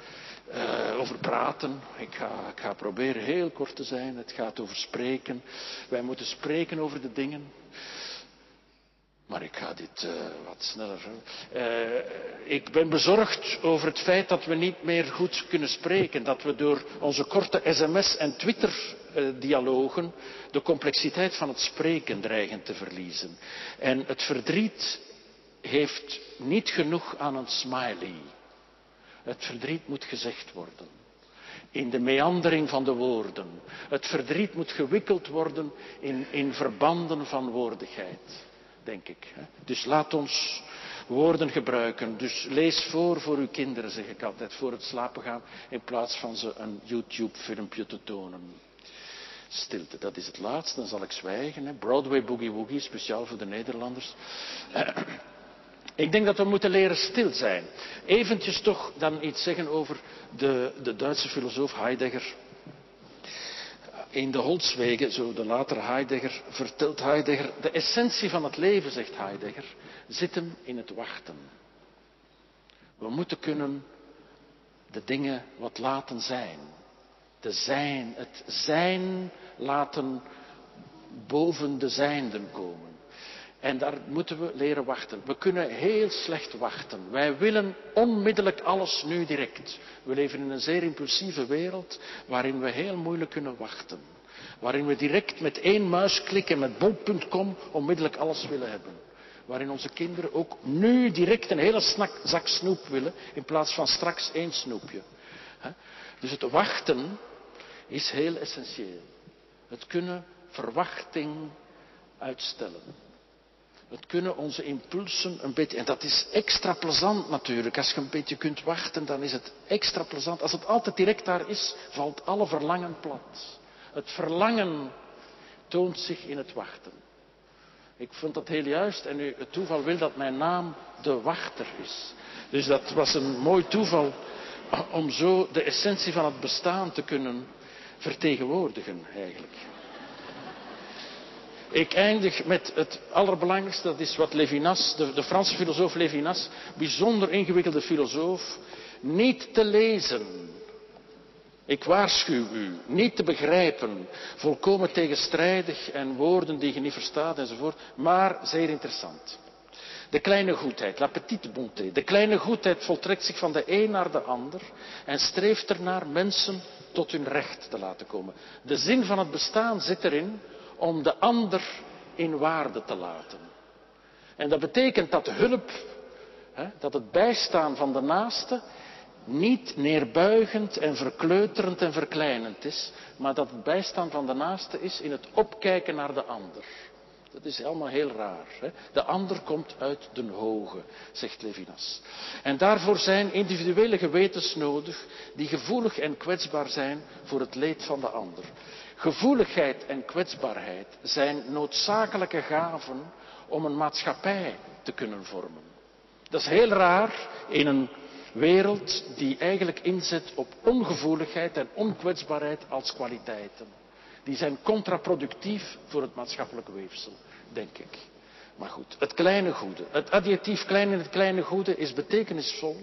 uh, over praten. Ik ga, ik ga proberen heel kort te zijn. Het gaat over spreken. Wij moeten spreken over de dingen. Maar ik ga dit uh, wat sneller. Uh, ik ben bezorgd over het feit dat we niet meer goed kunnen spreken. Dat we door onze korte sms- en Twitter-dialogen de complexiteit van het spreken dreigen te verliezen. En het verdriet heeft niet genoeg aan een smiley. Het verdriet moet gezegd worden. In de meandering van de woorden. Het verdriet moet gewikkeld worden in, in verbanden van woordigheid denk ik. Dus laat ons woorden gebruiken. Dus lees voor voor uw kinderen, zeg ik altijd, voor het slapen gaan, in plaats van ze een YouTube-filmpje te tonen. Stilte, dat is het laatste, dan zal ik zwijgen. Broadway Boogie Woogie, speciaal voor de Nederlanders. [clears throat] Ik denk dat we moeten leren stil zijn. Eventjes toch dan iets zeggen over de, de Duitse filosoof Heidegger in de Holzwegen, zo de latere Heidegger, vertelt Heidegger, de essentie van het leven, zegt Heidegger, zit hem in het wachten. We moeten kunnen de dingen wat laten zijn. De zijn, het zijn laten boven de zijnden komen. En daar moeten we leren wachten. We kunnen heel slecht wachten. Wij willen onmiddellijk alles nu direct. We leven in een zeer impulsieve wereld waarin we heel moeilijk kunnen wachten. Waarin we direct met één muisklik en met bol.com onmiddellijk alles willen hebben. Waarin onze kinderen ook nu direct een hele zak snoep willen in plaats van straks één snoepje. Dus het wachten is heel essentieel. Het kunnen verwachting uitstellen. Het kunnen onze impulsen een beetje, en dat is extra plezant natuurlijk. Als je een beetje kunt wachten, dan is het extra plezant. Als het altijd direct daar is, valt alle verlangen plat. Het verlangen toont zich in het wachten. Ik vond dat heel juist en nu, het toeval wil dat mijn naam de wachter is. Dus dat was een mooi toeval om zo de essentie van het bestaan te kunnen vertegenwoordigen eigenlijk. Ik eindig met het allerbelangrijkste, dat is wat Levinas, de, de Franse filosoof Levinas, bijzonder ingewikkelde filosoof, niet te lezen. Ik waarschuw u, niet te begrijpen, volkomen tegenstrijdig en woorden die je niet verstaat enzovoort, maar zeer interessant. De kleine goedheid, la petite bonté. De kleine goedheid voltrekt zich van de een naar de ander en streeft ernaar mensen tot hun recht te laten komen. De zin van het bestaan zit erin om de ander in waarde te laten. En dat betekent dat hulp, dat het bijstaan van de naaste niet neerbuigend en verkleuterend en verkleinend is, maar dat het bijstaan van de naaste is in het opkijken naar de ander. Dat is allemaal heel raar. Hè? De ander komt uit den hoge, zegt Levinas. En daarvoor zijn individuele gewetens nodig die gevoelig en kwetsbaar zijn voor het leed van de ander. Gevoeligheid en kwetsbaarheid zijn noodzakelijke gaven om een maatschappij te kunnen vormen. Dat is heel raar in een wereld die eigenlijk inzet op ongevoeligheid en onkwetsbaarheid als kwaliteiten. Die zijn contraproductief voor het maatschappelijke weefsel, denk ik. Maar goed, het kleine goede. Het adjectief klein in het kleine goede is betekenisvol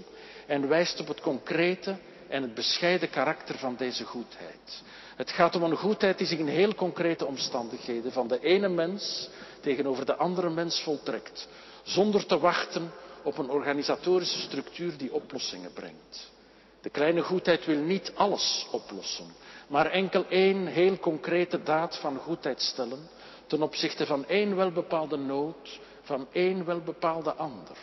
en wijst op het concrete en het bescheiden karakter van deze goedheid. Het gaat om een goedheid die zich in heel concrete omstandigheden van de ene mens tegenover de andere mens voltrekt, zonder te wachten op een organisatorische structuur die oplossingen brengt. De kleine goedheid wil niet alles oplossen, maar enkel één heel concrete daad van goedheid stellen ten opzichte van één welbepaalde nood, van één welbepaalde ander.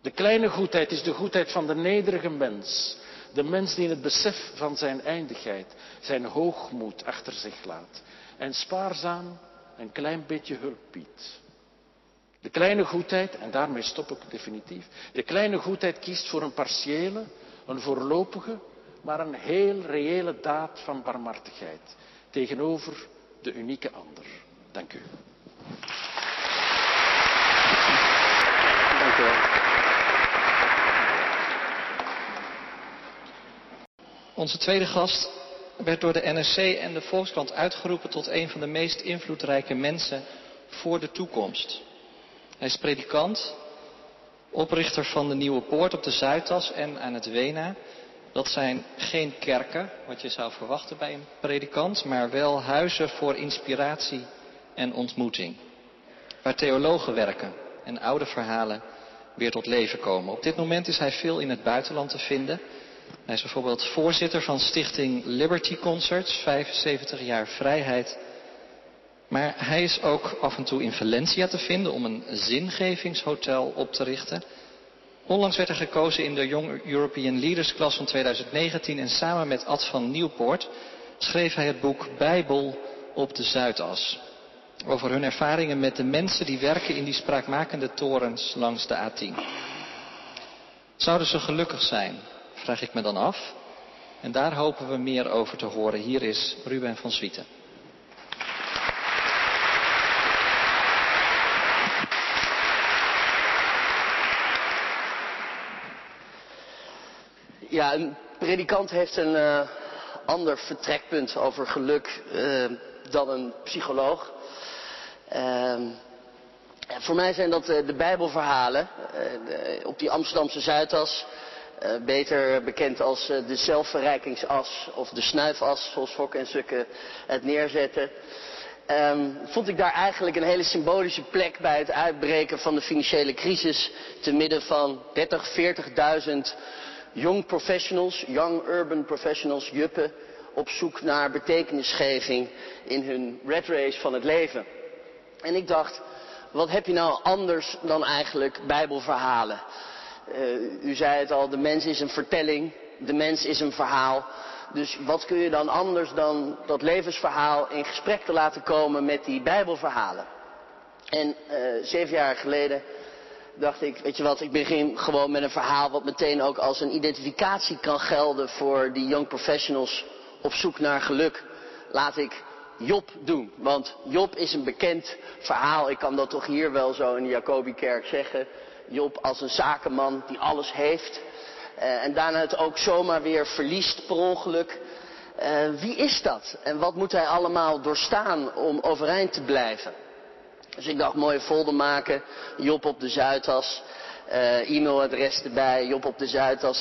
De kleine goedheid is de goedheid van de nederige mens, de mens die in het besef van zijn eindigheid zijn hoogmoed achter zich laat en spaarzaam een klein beetje hulp biedt. De kleine goedheid, en daarmee stop ik definitief, de kleine goedheid kiest voor een partiële, een voorlopige, maar een heel reële daad van barmhartigheid tegenover de unieke ander. Dank u. Dank u. Onze tweede gast werd door de NSC en de Volkskrant uitgeroepen tot een van de meest invloedrijke mensen voor de toekomst. Hij is predikant, oprichter van de Nieuwe Poort op de Zuidas en aan het Wena. Dat zijn geen kerken, wat je zou verwachten bij een predikant, maar wel huizen voor inspiratie en ontmoeting. Waar theologen werken en oude verhalen weer tot leven komen. Op dit moment is hij veel in het buitenland te vinden. Hij is bijvoorbeeld voorzitter van stichting Liberty Concerts, 75 jaar vrijheid. Maar hij is ook af en toe in Valencia te vinden om een zingevingshotel op te richten. Onlangs werd hij gekozen in de Young European Leaders Class van 2019 en samen met Ad van Nieuwpoort schreef hij het boek Bijbel op de Zuidas. Over hun ervaringen met de mensen die werken in die spraakmakende torens langs de A10. Zouden ze gelukkig zijn vraag ik me dan af. En daar hopen we meer over te horen. Hier is Ruben van Zwieten. Ja, een predikant heeft een uh, ander vertrekpunt over geluk uh, dan een psycholoog. Uh, voor mij zijn dat de Bijbelverhalen op die Amsterdamse Zuidas. Uh, beter bekend als uh, de zelfverrijkingsas of de snuifas, zoals Fok en Sukke het neerzetten. Um, vond ik daar eigenlijk een hele symbolische plek bij het uitbreken van de financiële crisis. Te midden van 30, 40.000 young professionals, young urban professionals, juppen, op zoek naar betekenisgeving in hun red race van het leven. En ik dacht, wat heb je nou anders dan eigenlijk bijbelverhalen? Uh, u zei het al, de mens is een vertelling, de mens is een verhaal. Dus wat kun je dan anders dan dat levensverhaal in gesprek te laten komen met die Bijbelverhalen? En uh, zeven jaar geleden dacht ik, weet je wat, ik begin gewoon met een verhaal wat meteen ook als een identificatie kan gelden voor die young professionals op zoek naar geluk. Laat ik Job doen, want Job is een bekend verhaal. Ik kan dat toch hier wel zo in de Jacobikerk zeggen. Job als een zakenman die alles heeft. Uh, en daarna het ook zomaar weer verliest per ongeluk. Uh, wie is dat? En wat moet hij allemaal doorstaan om overeind te blijven? Dus ik dacht, mooie folder maken. Job op de Zuidas. Uh, e-mailadres erbij. Job op de Zuidas.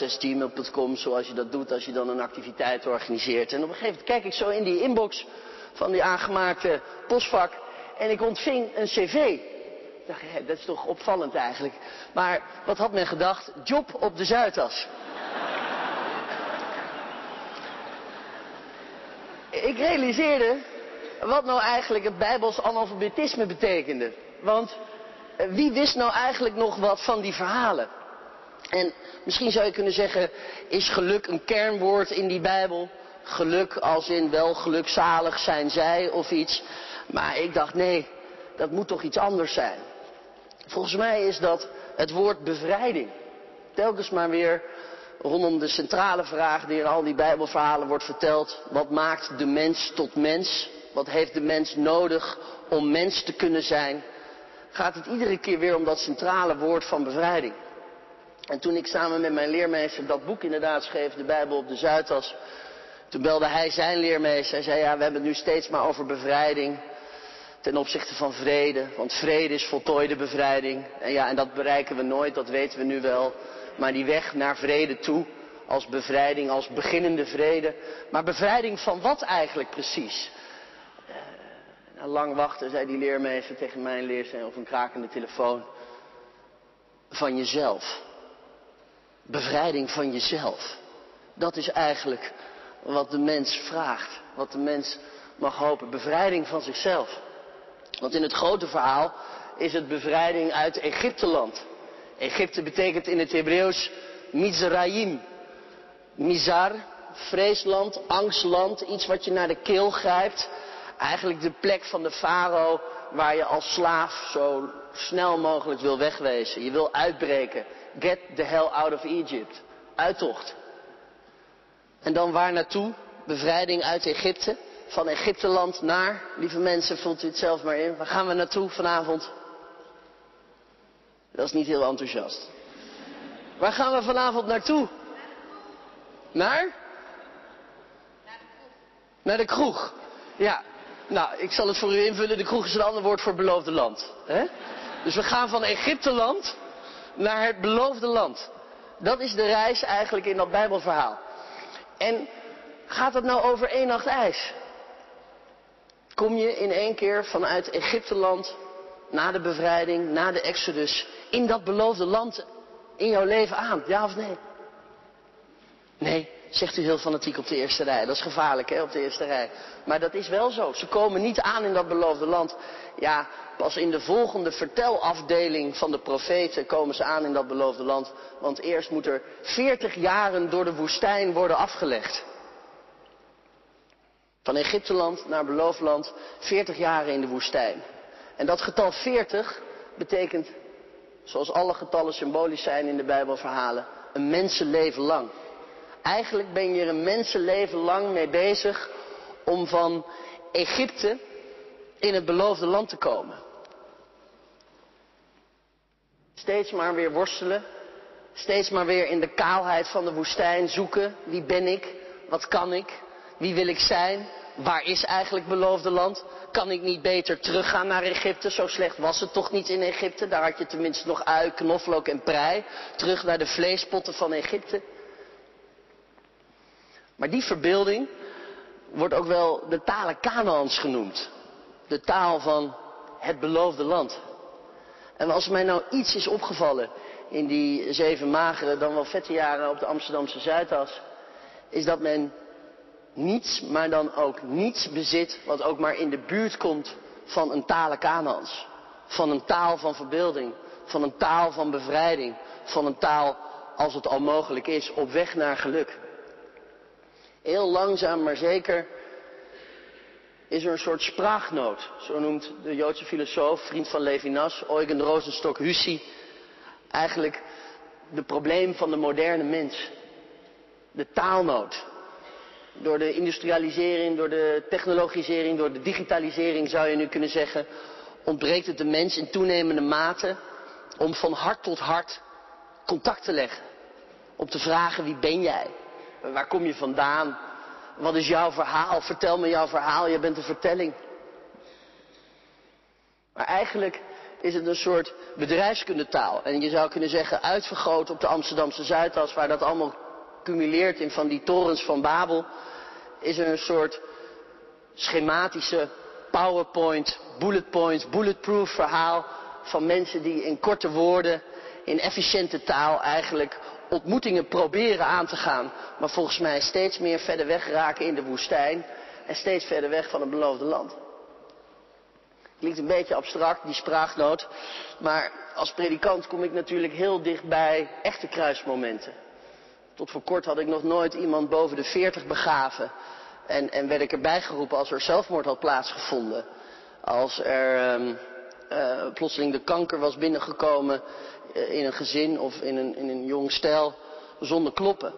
Zoals je dat doet als je dan een activiteit organiseert. En op een gegeven moment kijk ik zo in die inbox van die aangemaakte postvak. En ik ontving een cv dacht, dat is toch opvallend eigenlijk. Maar wat had men gedacht? Job op de Zuidas. Ik realiseerde wat nou eigenlijk het Bijbels analfabetisme betekende. Want eh, wie wist nou eigenlijk nog wat van die verhalen? En misschien zou je kunnen zeggen, is geluk een kernwoord in die Bijbel? Geluk als in wel gelukzalig zijn zij of iets. Maar ik dacht, nee, dat moet toch iets anders zijn. Volgens mij is dat het woord bevrijding. Telkens maar weer rondom de centrale vraag die in al die Bijbelverhalen wordt verteld. Wat maakt de mens tot mens? Wat heeft de mens nodig om mens te kunnen zijn? Gaat het iedere keer weer om dat centrale woord van bevrijding. En toen ik samen met mijn leermeester dat boek inderdaad schreef, de Bijbel op de Zuidas, toen belde hij zijn leermeester. Hij zei, ja, we hebben het nu steeds maar over bevrijding ten opzichte van vrede. Want vrede is voltooide bevrijding. En ja, en dat bereiken we nooit, dat weten we nu wel. Maar die weg naar vrede toe, als bevrijding, als beginnende vrede. Maar bevrijding van wat eigenlijk precies? Na lang wachten zei die leermeester tegen mijn leerster of een krakende telefoon. Van jezelf. Bevrijding van jezelf. Dat is eigenlijk wat de mens vraagt. Wat de mens mag hopen. Bevrijding van zichzelf. Want in het grote verhaal is het bevrijding uit Egypteland. Egypte betekent in het Hebreeuws Mizraim. Mizar, vreesland, angstland, iets wat je naar de keel grijpt. Eigenlijk de plek van de farao waar je als slaaf zo snel mogelijk wil wegwezen. Je wil uitbreken. Get the hell out of Egypt. Uittocht. En dan waar naartoe? Bevrijding uit Egypte. Van Egypteland naar, lieve mensen, vult u het zelf maar in. Waar gaan we naartoe vanavond? Dat is niet heel enthousiast. Waar gaan we vanavond naartoe? Naar? Naar de kroeg. Ja, nou, ik zal het voor u invullen. De kroeg is een ander woord voor beloofde land. Dus we gaan van Egypteland naar het beloofde land. Dat is de reis eigenlijk in dat Bijbelverhaal. En gaat het nou over één nacht ijs? Kom je in één keer vanuit Egypteland, na de bevrijding, na de Exodus, in dat beloofde land in jouw leven aan? Ja of nee? Nee, zegt u heel fanatiek op de eerste rij. Dat is gevaarlijk, hè, op de eerste rij. Maar dat is wel zo. Ze komen niet aan in dat beloofde land. Ja, pas in de volgende vertelafdeling van de profeten komen ze aan in dat beloofde land. Want eerst moet er 40 jaren door de woestijn worden afgelegd. Van Egypteland naar beloofd land, 40 jaren in de woestijn. En dat getal 40 betekent, zoals alle getallen symbolisch zijn in de Bijbelverhalen, een mensenleven lang. Eigenlijk ben je er een mensenleven lang mee bezig om van Egypte in het beloofde land te komen. Steeds maar weer worstelen. Steeds maar weer in de kaalheid van de woestijn zoeken. Wie ben ik? Wat kan ik? Wie wil ik zijn? Waar is eigenlijk beloofde land? Kan ik niet beter teruggaan naar Egypte? Zo slecht was het toch niet in Egypte? Daar had je tenminste nog ui, knoflook en prei. Terug naar de vleespotten van Egypte. Maar die verbeelding wordt ook wel de talen Kanaans genoemd. De taal van het beloofde land. En als mij nou iets is opgevallen in die zeven magere, dan wel vette jaren op de Amsterdamse Zuidas, is dat men niets, maar dan ook niets bezit wat ook maar in de buurt komt van een talen Kanaans. Van een taal van verbeelding, van een taal van bevrijding, van een taal, als het al mogelijk is, op weg naar geluk. Heel langzaam maar zeker is er een soort spraaknood. Zo noemt de Joodse filosoof, vriend van Levinas, Eugen Rosenstock Hussey, eigenlijk de probleem van de moderne mens. De taalnood. Door de industrialisering, door de technologisering, door de digitalisering zou je nu kunnen zeggen, ontbreekt het de mens in toenemende mate om van hart tot hart contact te leggen. Om te vragen wie ben jij? Waar kom je vandaan? Wat is jouw verhaal? Vertel me jouw verhaal, je bent een vertelling. Maar eigenlijk is het een soort bedrijfskundetaal. En je zou kunnen zeggen uitvergroot op de Amsterdamse Zuidas, waar dat allemaal cumuleert in van die torens van Babel, is er een soort schematische PowerPoint, bullet points, bulletproof verhaal van mensen die in korte woorden, in efficiënte taal eigenlijk ontmoetingen proberen aan te gaan, maar volgens mij steeds meer verder weg raken in de woestijn en steeds verder weg van het beloofde land. Klinkt een beetje abstract, die spraaknoot, maar als predikant kom ik natuurlijk heel dicht bij echte kruismomenten. Tot voor kort had ik nog nooit iemand boven de 40 begraven en, en werd ik erbij geroepen als er zelfmoord had plaatsgevonden. Als er uh, uh, plotseling de kanker was binnengekomen eh, in een gezin of in een, in een jong stijl zonder kloppen.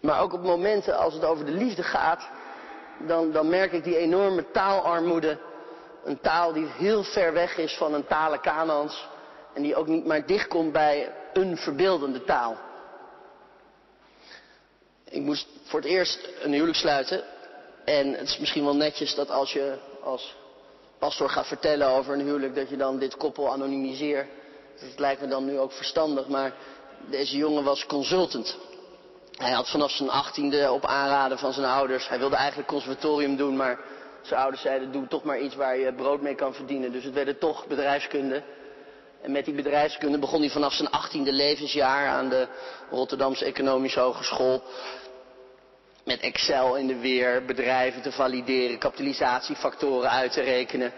Maar ook op momenten als het over de liefde gaat, dan, dan merk ik die enorme taalarmoede. Een taal die heel ver weg is van een talen Kanaans. En die ook niet maar dichtkomt bij een verbeeldende taal. Ik moest voor het eerst een huwelijk sluiten. En het is misschien wel netjes dat als je als pastor gaat vertellen over een huwelijk, dat je dan dit koppel anonimiseert. Dat lijkt me dan nu ook verstandig, maar deze jongen was consultant. Hij had vanaf zijn achttiende op aanraden van zijn ouders, hij wilde eigenlijk conservatorium doen, maar zijn ouders zeiden doe toch maar iets waar je brood mee kan verdienen. Dus het werd toch bedrijfskunde. En met die bedrijfskunde begon hij vanaf zijn achttiende levensjaar aan de Rotterdamse Economische Hogeschool. Met Excel in de weer, bedrijven te valideren, kapitalisatiefactoren uit te rekenen.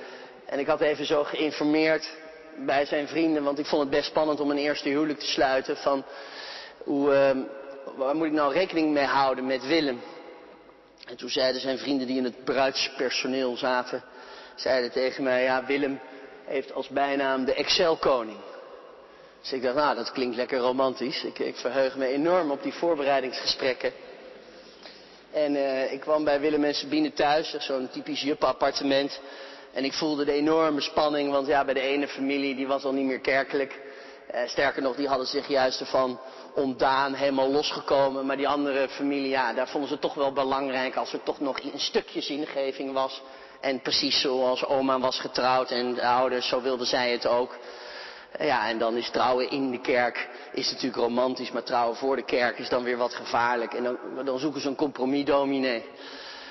En ik had even zo geïnformeerd bij zijn vrienden, want ik vond het best spannend om een eerste huwelijk te sluiten. Van hoe, uh, waar moet ik nou rekening mee houden met Willem? En toen zeiden zijn vrienden die in het bruidspersoneel zaten, zeiden tegen mij, ja Willem heeft als bijnaam de Excel-koning. Dus ik dacht, nou dat klinkt lekker romantisch. Ik, ik verheug me enorm op die voorbereidingsgesprekken. En uh, ik kwam bij Willem en Sabine thuis, zo'n typisch jup-appartement. En ik voelde de enorme spanning, want ja, bij de ene familie, die was al niet meer kerkelijk. Uh, sterker nog, die hadden zich juist ervan ontdaan, helemaal losgekomen. Maar die andere familie, ja, daar vonden ze het toch wel belangrijk als er toch nog een stukje zingeving was. En precies zoals oma was getrouwd en de ouders, zo wilden zij het ook. Ja, en dan is trouwen in de kerk is natuurlijk romantisch, maar trouwen voor de kerk is dan weer wat gevaarlijk. En dan, dan zoeken ze een compromis dominee.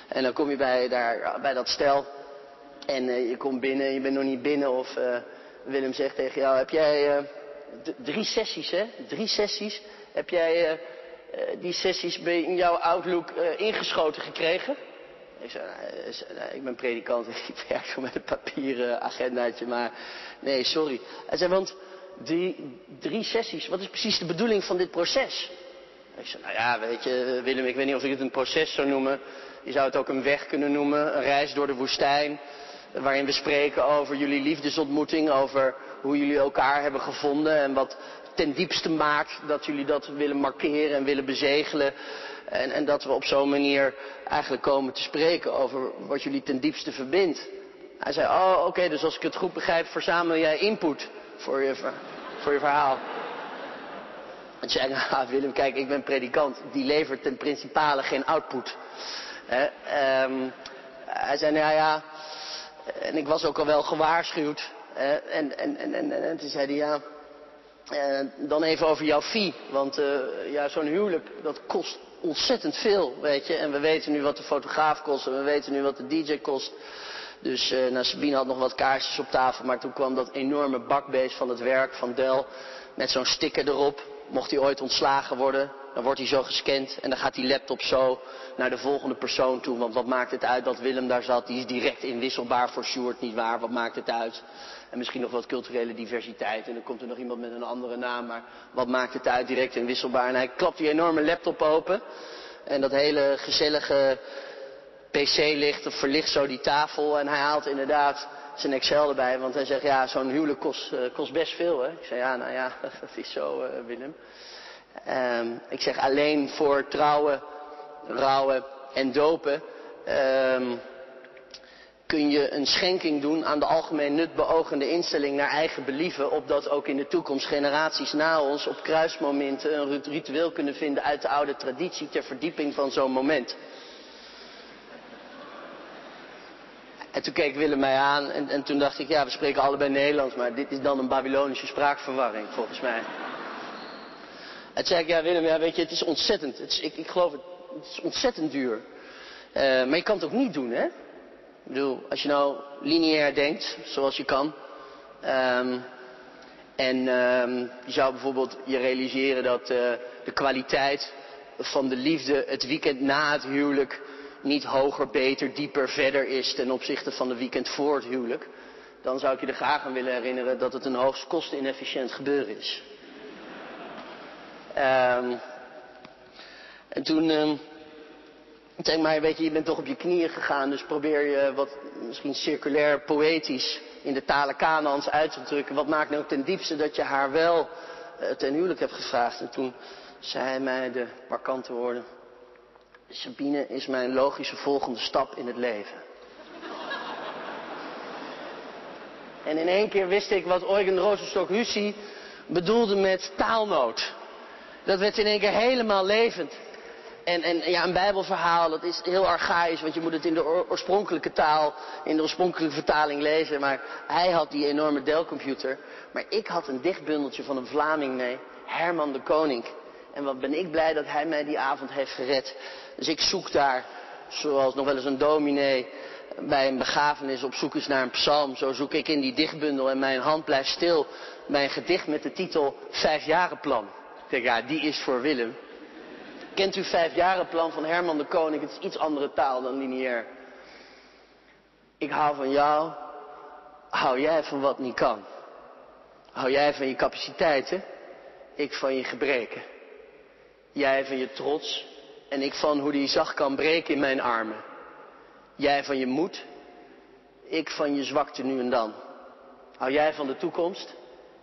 En dan kom je bij, daar, bij dat stel en uh, je komt binnen, je bent nog niet binnen of uh, Willem zegt tegen jou, heb jij uh, drie sessies hè, drie sessies, heb jij die sessies in jouw Outlook ingeschoten gekregen? Ik zei, nou, ik ben predikant, [laughs] ik werk zo met een papieren agendaatje, maar nee, sorry. Hij zei, want die drie sessies, wat is precies de bedoeling van dit proces? Ik zei, nou ja, weet je, Willem, ik weet niet of ik het een proces zou noemen. Je zou het ook een weg kunnen noemen, een reis door de woestijn. Waarin we spreken over jullie liefdesontmoeting, over hoe jullie elkaar hebben gevonden en wat ten diepste maakt dat jullie dat willen markeren en willen bezegelen. En, en dat we op zo'n manier eigenlijk komen te spreken over wat jullie ten diepste verbindt. Hij zei, oh oké, dus als ik het goed begrijp, verzamel jij input voor je, voor je verhaal. En zei, nou [laughs] Willem, kijk, ik ben predikant, die levert ten principale geen output. He, um, hij zei, nou ja, en ik was ook al wel gewaarschuwd. En, en, en, en, en toen zei hij, ja, uh, dan even over jouw fee. Want uh, ja, zo'n huwelijk, dat kost ontzettend veel, weet je. En we weten nu wat de fotograaf kost en we weten nu wat de DJ kost. Dus uh, nou, Sabine had nog wat kaarsjes op tafel, maar toen kwam dat enorme bakbeest van het werk van Dell met zo'n sticker erop. Mocht hij ooit ontslagen worden, dan wordt hij zo gescand en dan gaat die laptop zo naar de volgende persoon toe. Want wat maakt het uit dat Willem daar zat? Die is direct inwisselbaar voor Sjoerd, niet waar? Wat maakt het uit? En misschien nog wat culturele diversiteit. En dan komt er nog iemand met een andere naam. Maar wat maakt het uit? Direct inwisselbaar. En hij klapt die enorme laptop open. En dat hele gezellige PC-licht of verlicht zo die tafel. En hij haalt inderdaad zijn Excel erbij. Want hij zegt, ja, zo'n huwelijk kost, uh, kost best veel. Hè? Ik zeg, ja, nou ja, [laughs] dat is zo, uh, Willem. Um, ik zeg, alleen voor trouwen, rouwen en dopen... Um, kun je een schenking doen aan de algemeen nut beogende instelling naar eigen believen, opdat ook in de toekomst generaties na ons op kruismomenten een ritueel kunnen vinden uit de oude traditie ter verdieping van zo'n moment. En toen keek Willem mij aan en, en, toen dacht ik, ja, we spreken allebei Nederlands, maar dit is dan een Babylonische spraakverwarring, volgens mij. En toen zei ik, ja Willem, ja, weet je, het is ontzettend, het is, ik, ik geloof het, het is ontzettend duur. Uh, maar je kan het ook niet doen, hè? Ik bedoel, als je nou lineair denkt, zoals je kan, um, en um, je zou bijvoorbeeld je realiseren dat uh, de kwaliteit van de liefde het weekend na het huwelijk niet hoger, beter, dieper, verder is ten opzichte van de weekend voor het huwelijk, dan zou ik je er graag aan willen herinneren dat het een hoogst kosteninefficiënt gebeuren is. Um, en toen ik denk maar, weet je, je bent toch op je knieën gegaan, dus probeer je wat misschien circulair, poëtisch in de talen Kanaans uit te drukken. Wat maakt nou ten diepste dat je haar wel uh, ten huwelijk hebt gevraagd? En toen zei hij mij de markante woorden. Sabine is mijn logische volgende stap in het leven. en in één keer wist ik wat Eugen Rosenstock-Hussy bedoelde met taalnood. Dat werd in één keer helemaal levend. En, en ja, een bijbelverhaal, dat is heel archaïs, want je moet het in de oorspronkelijke taal, in de oorspronkelijke vertaling lezen. Maar hij had die enorme Dell-computer. Maar ik had een dichtbundeltje van een Vlaming mee, Herman de Koning. En wat ben ik blij dat hij mij die avond heeft gered. Dus ik zoek daar, zoals nog wel eens een dominee bij een begrafenis op zoek is naar een psalm. Zo zoek ik in die dichtbundel en mijn hand blijft stil bij een gedicht met de titel Vijfjarenplan. Denk, ja, die is voor Willem. Kent u Vijfjarenplan van Herman de Koning? Het is iets andere taal dan lineair. Ik hou van jou, hou jij van wat niet kan. Hou jij van je capaciteiten, ik van je gebreken. Jij van je trots en ik van hoe die zacht kan breken in mijn armen. Jij van je moed, ik van je zwakte nu en dan. Hou jij van de toekomst,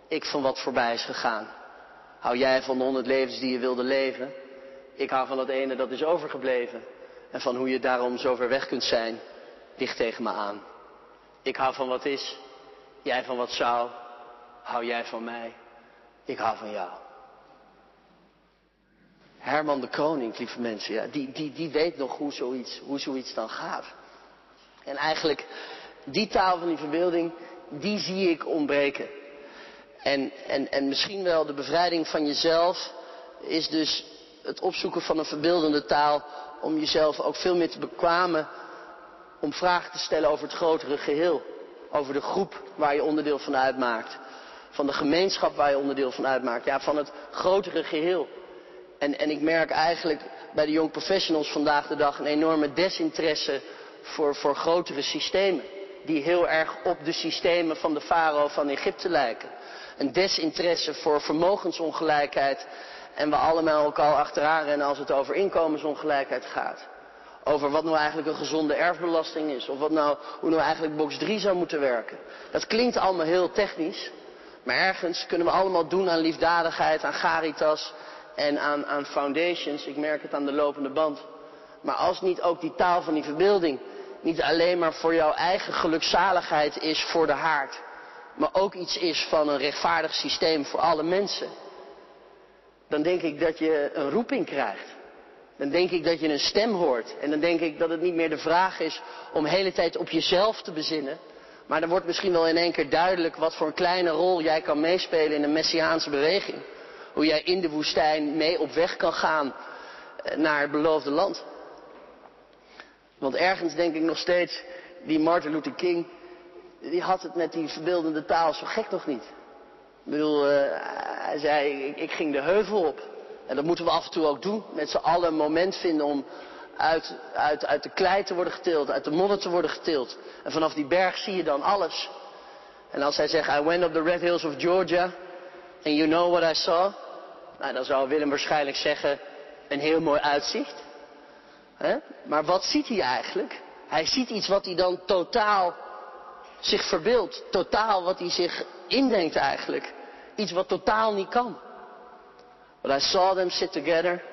ik van wat voorbij is gegaan. Hou jij van de honderd levens die je wilde leven, ik hou van dat ene dat is overgebleven. En van hoe je daarom zo ver weg kunt zijn, dicht tegen me aan. Ik hou van wat is, jij van wat zou. Hou jij van mij, ik hou van jou. Herman de Koning, lieve mensen, ja, die, die, die weet nog hoe zoiets, hoe zoiets dan gaat. En eigenlijk, die taal van die verbeelding, die zie ik ontbreken. En, en, en misschien wel de bevrijding van jezelf is dus het opzoeken van een verbeeldende taal om jezelf ook veel meer te bekwamen om vragen te stellen over het grotere geheel. Over de groep waar je onderdeel van uitmaakt. Van de gemeenschap waar je onderdeel van uitmaakt. Ja, van het grotere geheel. En, en ik merk eigenlijk bij de young professionals vandaag de dag een enorme desinteresse voor, voor grotere systemen. Die heel erg op de systemen van de farao van Egypte lijken. Een desinteresse voor vermogensongelijkheid. En we allemaal ook al achteraan rennen als het over inkomensongelijkheid gaat. Over wat nou eigenlijk een gezonde erfbelasting is. Of wat nou, hoe nou eigenlijk box 3 zou moeten werken. Dat klinkt allemaal heel technisch. Maar ergens kunnen we allemaal doen aan liefdadigheid, aan caritas en aan, aan foundations. Ik merk het aan de lopende band. Maar als niet ook die taal van die verbeelding niet alleen maar voor jouw eigen gelukzaligheid is voor de haard. Maar ook iets is van een rechtvaardig systeem voor alle mensen. Dan denk ik dat je een roeping krijgt. Dan denk ik dat je een stem hoort. En dan denk ik dat het niet meer de vraag is om de hele tijd op jezelf te bezinnen. Maar dan wordt misschien wel in één keer duidelijk wat voor een kleine rol jij kan meespelen in een messiaanse beweging. Hoe jij in de woestijn mee op weg kan gaan eh, naar het beloofde land. Want ergens denk ik nog steeds, die Martin Luther King, die had het met die verbeeldende taal zo gek nog niet. Ik bedoel, uh, hij zei, ik, ik ging de heuvel op. En dat moeten we af en toe ook doen. Met z'n allen een moment vinden om uit, uit, uit de klei te worden getild, uit de modder te worden getild. En vanaf die berg zie je dan alles. En als hij zegt, I went up the red hills of Georgia, and you know what I saw? Nou, dan zou Willem waarschijnlijk zeggen, een heel mooi uitzicht. He? Maar wat ziet hij eigenlijk? Hij ziet iets wat hij dan totaal zich verbeeldt. Totaal wat hij zich indenkt eigenlijk. Iets wat totaal niet kan. But I saw them sit together.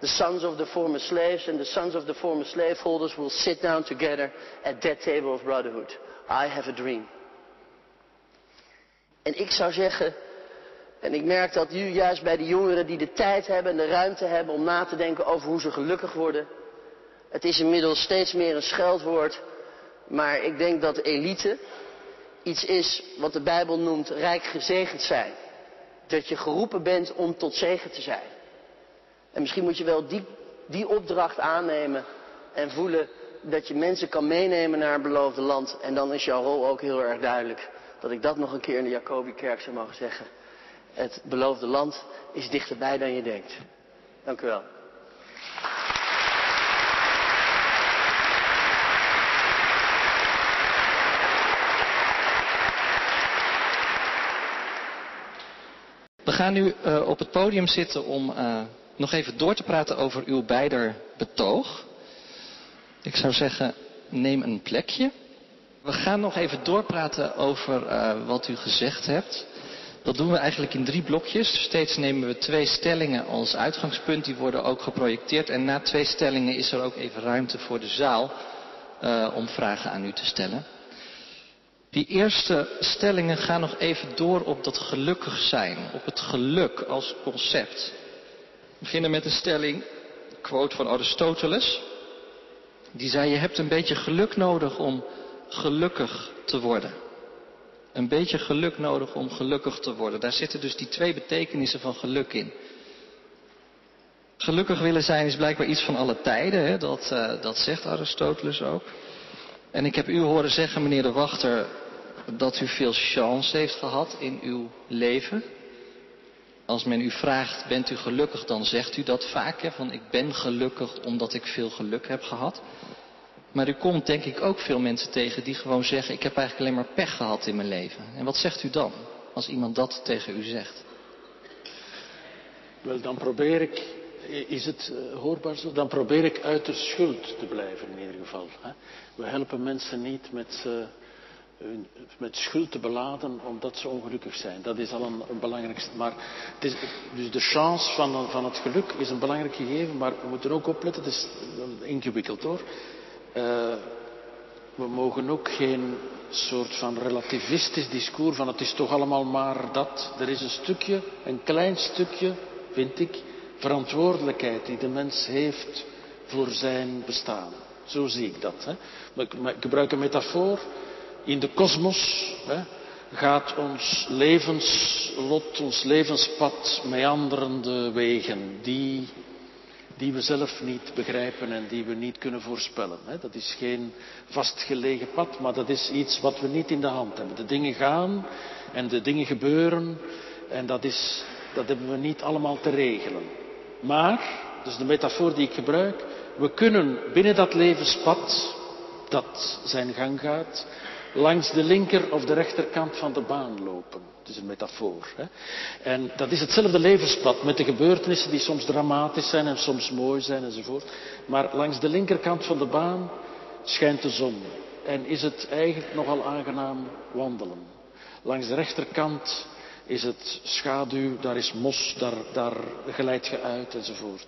The sons of the former slaves and the sons of the former slaveholders will sit down together at that table of brotherhood. I have a dream. En ik zou zeggen, en ik merk dat nu juist bij de jongeren die de tijd hebben en de ruimte hebben om na te denken over hoe ze gelukkig worden. Het is inmiddels steeds meer een scheldwoord, maar ik denk dat elite iets is wat de Bijbel noemt rijk gezegend zijn dat je geroepen bent om tot zegen te zijn. En misschien moet je wel die, die opdracht aannemen en voelen dat je mensen kan meenemen naar het beloofde land. En dan is jouw rol ook heel erg duidelijk. Dat ik dat nog een keer in de Jacobikerk zou mogen zeggen. Het beloofde land is dichterbij dan je denkt. Dank u wel. We gaan nu uh, op het podium zitten om uh, nog even door te praten over uw beider betoog. Ik zou zeggen, neem een plekje. We gaan nog even doorpraten over uh, wat u gezegd hebt. Dat doen we eigenlijk in drie blokjes. Steeds nemen we twee stellingen als uitgangspunt. Die worden ook geprojecteerd. En na twee stellingen is er ook even ruimte voor de zaal om vragen aan u te stellen. Die eerste stellingen gaan nog even door op dat gelukkig zijn, op het geluk als concept. We beginnen met een stelling, quote van Aristoteles. Die zei, je hebt een beetje geluk nodig om gelukkig te worden. Een beetje geluk nodig om gelukkig te worden. Daar zitten dus die twee betekenissen van geluk in. Gelukkig willen zijn is blijkbaar iets van alle tijden, hè? Dat, uh, dat zegt Aristoteles ook. En ik heb u horen zeggen, meneer de Wachter, dat u veel chance heeft gehad in uw leven. Als men u vraagt, bent u gelukkig, dan zegt u dat vaak, hè? van ik ben gelukkig omdat ik veel geluk heb gehad. Maar u komt denk ik ook veel mensen tegen die gewoon zeggen, ik heb eigenlijk alleen maar pech gehad in mijn leven. En wat zegt u dan, als iemand dat tegen u zegt? Wel, dan probeer ik, is het uh, hoorbaar zo? Dan probeer ik uit de schuld te blijven in ieder geval. We helpen mensen niet met, hun, met schuld te beladen omdat ze ongelukkig zijn. Dat is al een, belangrijkste. Maar het is, dus de chance van, van het geluk is een belangrijk gegeven, maar we moeten ook opletten, het is ingewikkeld hoor. We mogen ook geen soort van relativistisch discours van het is toch allemaal maar dat. Er is een stukje, een klein stukje, vind ik, verantwoordelijkheid die de mens heeft voor zijn bestaan. Zo zie ik dat. Hè. Ik gebruik een metafoor. In de kosmos gaat ons levenslot, ons levenspad meanderende wegen die die we zelf niet begrijpen en die we niet kunnen voorspellen. Dat is geen vastgelegen pad, maar dat is iets wat we niet in de hand hebben. De dingen gaan en de dingen gebeuren en dat, is, dat hebben we niet allemaal te regelen. Maar, dus de metafoor die ik gebruik, we kunnen binnen dat levenspad dat zijn gang gaat, langs de linker of de rechterkant van de baan lopen. Het is een metafoor. Hè? En dat is hetzelfde levenspad met de gebeurtenissen die soms dramatisch zijn en soms mooi zijn enzovoort. Maar langs de linkerkant van de baan schijnt de zon en is het eigenlijk nogal aangenaam wandelen. Langs de rechterkant is het schaduw, daar is mos, daar, daar glijdt je uit enzovoort.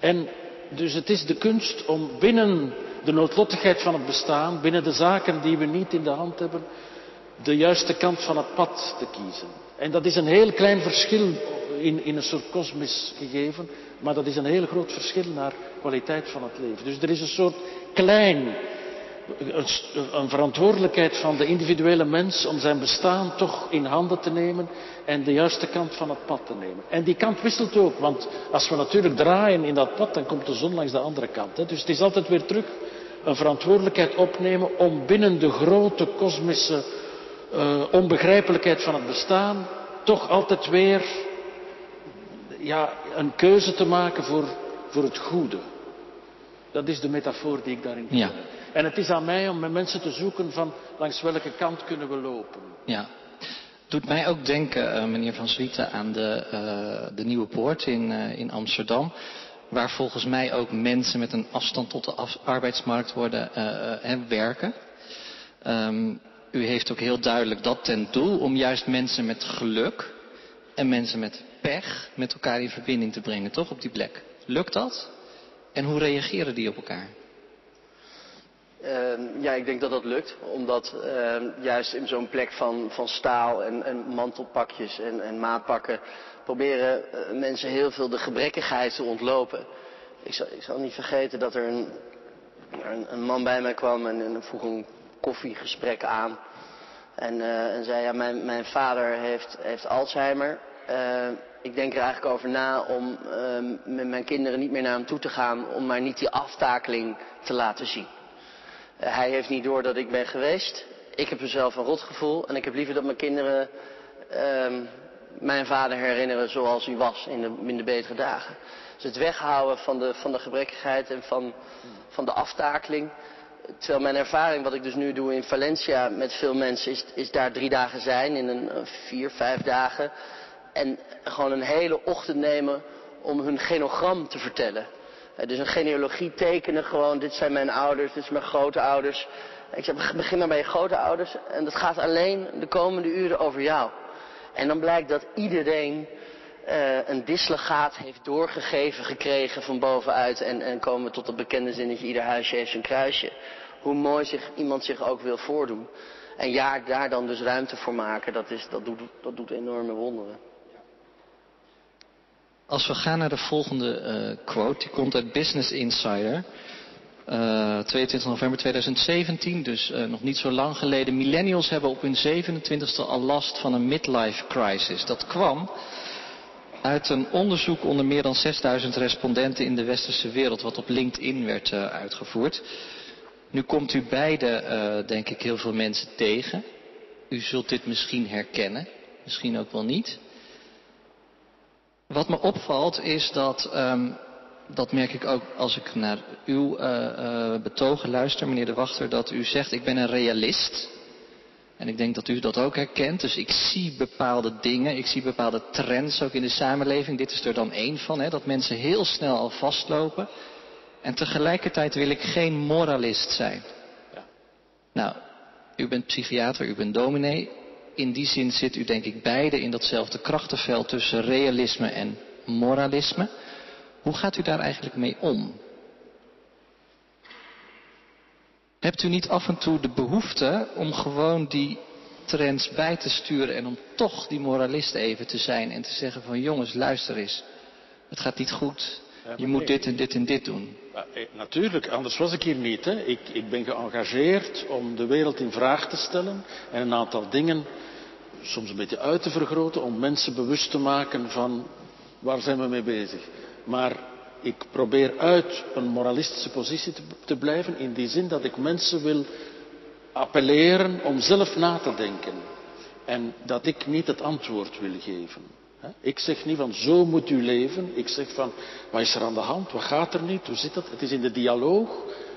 En dus het is de kunst om binnen de noodlottigheid van het bestaan, binnen de zaken die we niet in de hand hebben, de juiste kant van het pad te kiezen. En dat is een heel klein verschil in, in een soort kosmisch gegeven, maar dat is een heel groot verschil naar kwaliteit van het leven. Dus er is een soort klein, een, verantwoordelijkheid van de individuele mens om zijn bestaan toch in handen te nemen en de juiste kant van het pad te nemen. En die kant wisselt ook, want als we natuurlijk draaien in dat pad, dan komt de zon langs de andere kant. Hè. Dus het is altijd weer terug een verantwoordelijkheid opnemen om binnen de grote kosmische uh, onbegrijpelijkheid van het bestaan toch altijd weer ja, een keuze te maken voor, voor het goede. Dat is de metafoor die ik daarin ja. En het is aan mij om met mensen te zoeken van langs welke kant kunnen we lopen. Ja. Doet mij ook denken, uh, meneer Van Zwieten, aan de, uh, de Nieuwe Poort in, uh, in Amsterdam. Waar volgens mij ook mensen met een afstand tot de arbeidsmarkt worden werken. Um, u heeft ook heel duidelijk dat ten doel om juist mensen met geluk en mensen met pech met elkaar in verbinding te brengen, toch op die plek? Lukt dat? En hoe reageren die op elkaar? Uh, ja, ik denk dat dat lukt. Omdat uh, juist in zo'n plek van, van staal en, en mantelpakjes en, en maatpakken proberen uh, mensen heel veel de gebrekkigheid te ontlopen. Ik zal, ik zal niet vergeten dat er een, een, man bij mij kwam en, en vroeg een koffiegesprek aan. En, en zei, ja, mijn, mijn vader heeft, heeft Alzheimer. ik denk er eigenlijk over na om met mijn kinderen niet meer naar hem toe te gaan. Om maar niet die aftakeling te laten zien. Hij heeft niet door dat ik ben geweest. Ik heb zelf een rotgevoel en ik heb liever dat mijn kinderen uh, mijn vader herinneren zoals hij was in de, betere dagen. Dus het weghouden van de, van de gebrekkigheid en van, van de aftakeling. Terwijl mijn ervaring, wat ik dus nu doe in Valencia met veel mensen, is, is daar drie dagen zijn, in een vier, vijf dagen. En gewoon een hele ochtend nemen om hun genogram te vertellen. Dus een genealogie tekenen gewoon, dit zijn mijn ouders, dit zijn mijn grootouders. Ik zeg, begin maar bij je grootouders en dat gaat alleen de komende uren over jou. En dan blijkt dat iedereen uh, een dislegaat heeft doorgegeven gekregen van bovenuit. En, en komen we tot het bekende zinnetje, ieder huisje heeft zijn kruisje. Hoe mooi zich, iemand zich ook wil voordoen. En ja, daar dan dus ruimte voor maken, dat, is, dat, doet, dat doet enorme wonderen. Als we gaan naar de volgende uh, quote, die komt uit Business Insider. Uh, 22 november 2017, dus uh, nog niet zo lang geleden. Millennials hebben op hun 27e al last van een midlife crisis. Dat kwam Uit een onderzoek onder meer dan 6000 respondenten in de westerse wereld, wat op LinkedIn werd uitgevoerd. Nu komt u beide, denk ik, heel veel mensen tegen. U zult dit misschien herkennen, misschien ook wel niet. Wat me opvalt is dat, um, dat merk ik ook als ik naar uw uh, betogen luister, meneer De Wachter, dat u zegt ik ben een realist. En ik denk dat u dat ook herkent. Dus ik zie bepaalde dingen, ik zie bepaalde trends ook in de samenleving. Dit is er dan één van, hè, dat mensen heel snel al vastlopen. En tegelijkertijd wil ik geen moralist zijn. Ja. Nou, u bent psychiater, u bent dominee. In die zin zit u denk ik beide in datzelfde krachtenveld tussen realisme en moralisme. Hoe gaat u daar eigenlijk mee om? Hebt u niet af en toe de behoefte om gewoon die trends bij te sturen en om toch die moralist even te zijn en te zeggen van jongens, luister eens, het gaat niet goed, je moet dit en dit en dit doen. Eh, natuurlijk, anders was ik hier niet. Hè. Ik, ik ben geëngageerd om de wereld in vraag te stellen en een aantal dingen soms een beetje uit te vergroten om mensen bewust te maken van waar zijn we mee bezig. Maar ik probeer uit een moralistische positie te, te blijven in die zin dat ik mensen wil appelleren om zelf na te denken. En dat ik niet het antwoord wil geven. Ik zeg niet van zo moet u leven. Ik zeg van wat is er aan de hand? Wat gaat er niet? Hoe zit dat? Het is in de dialoog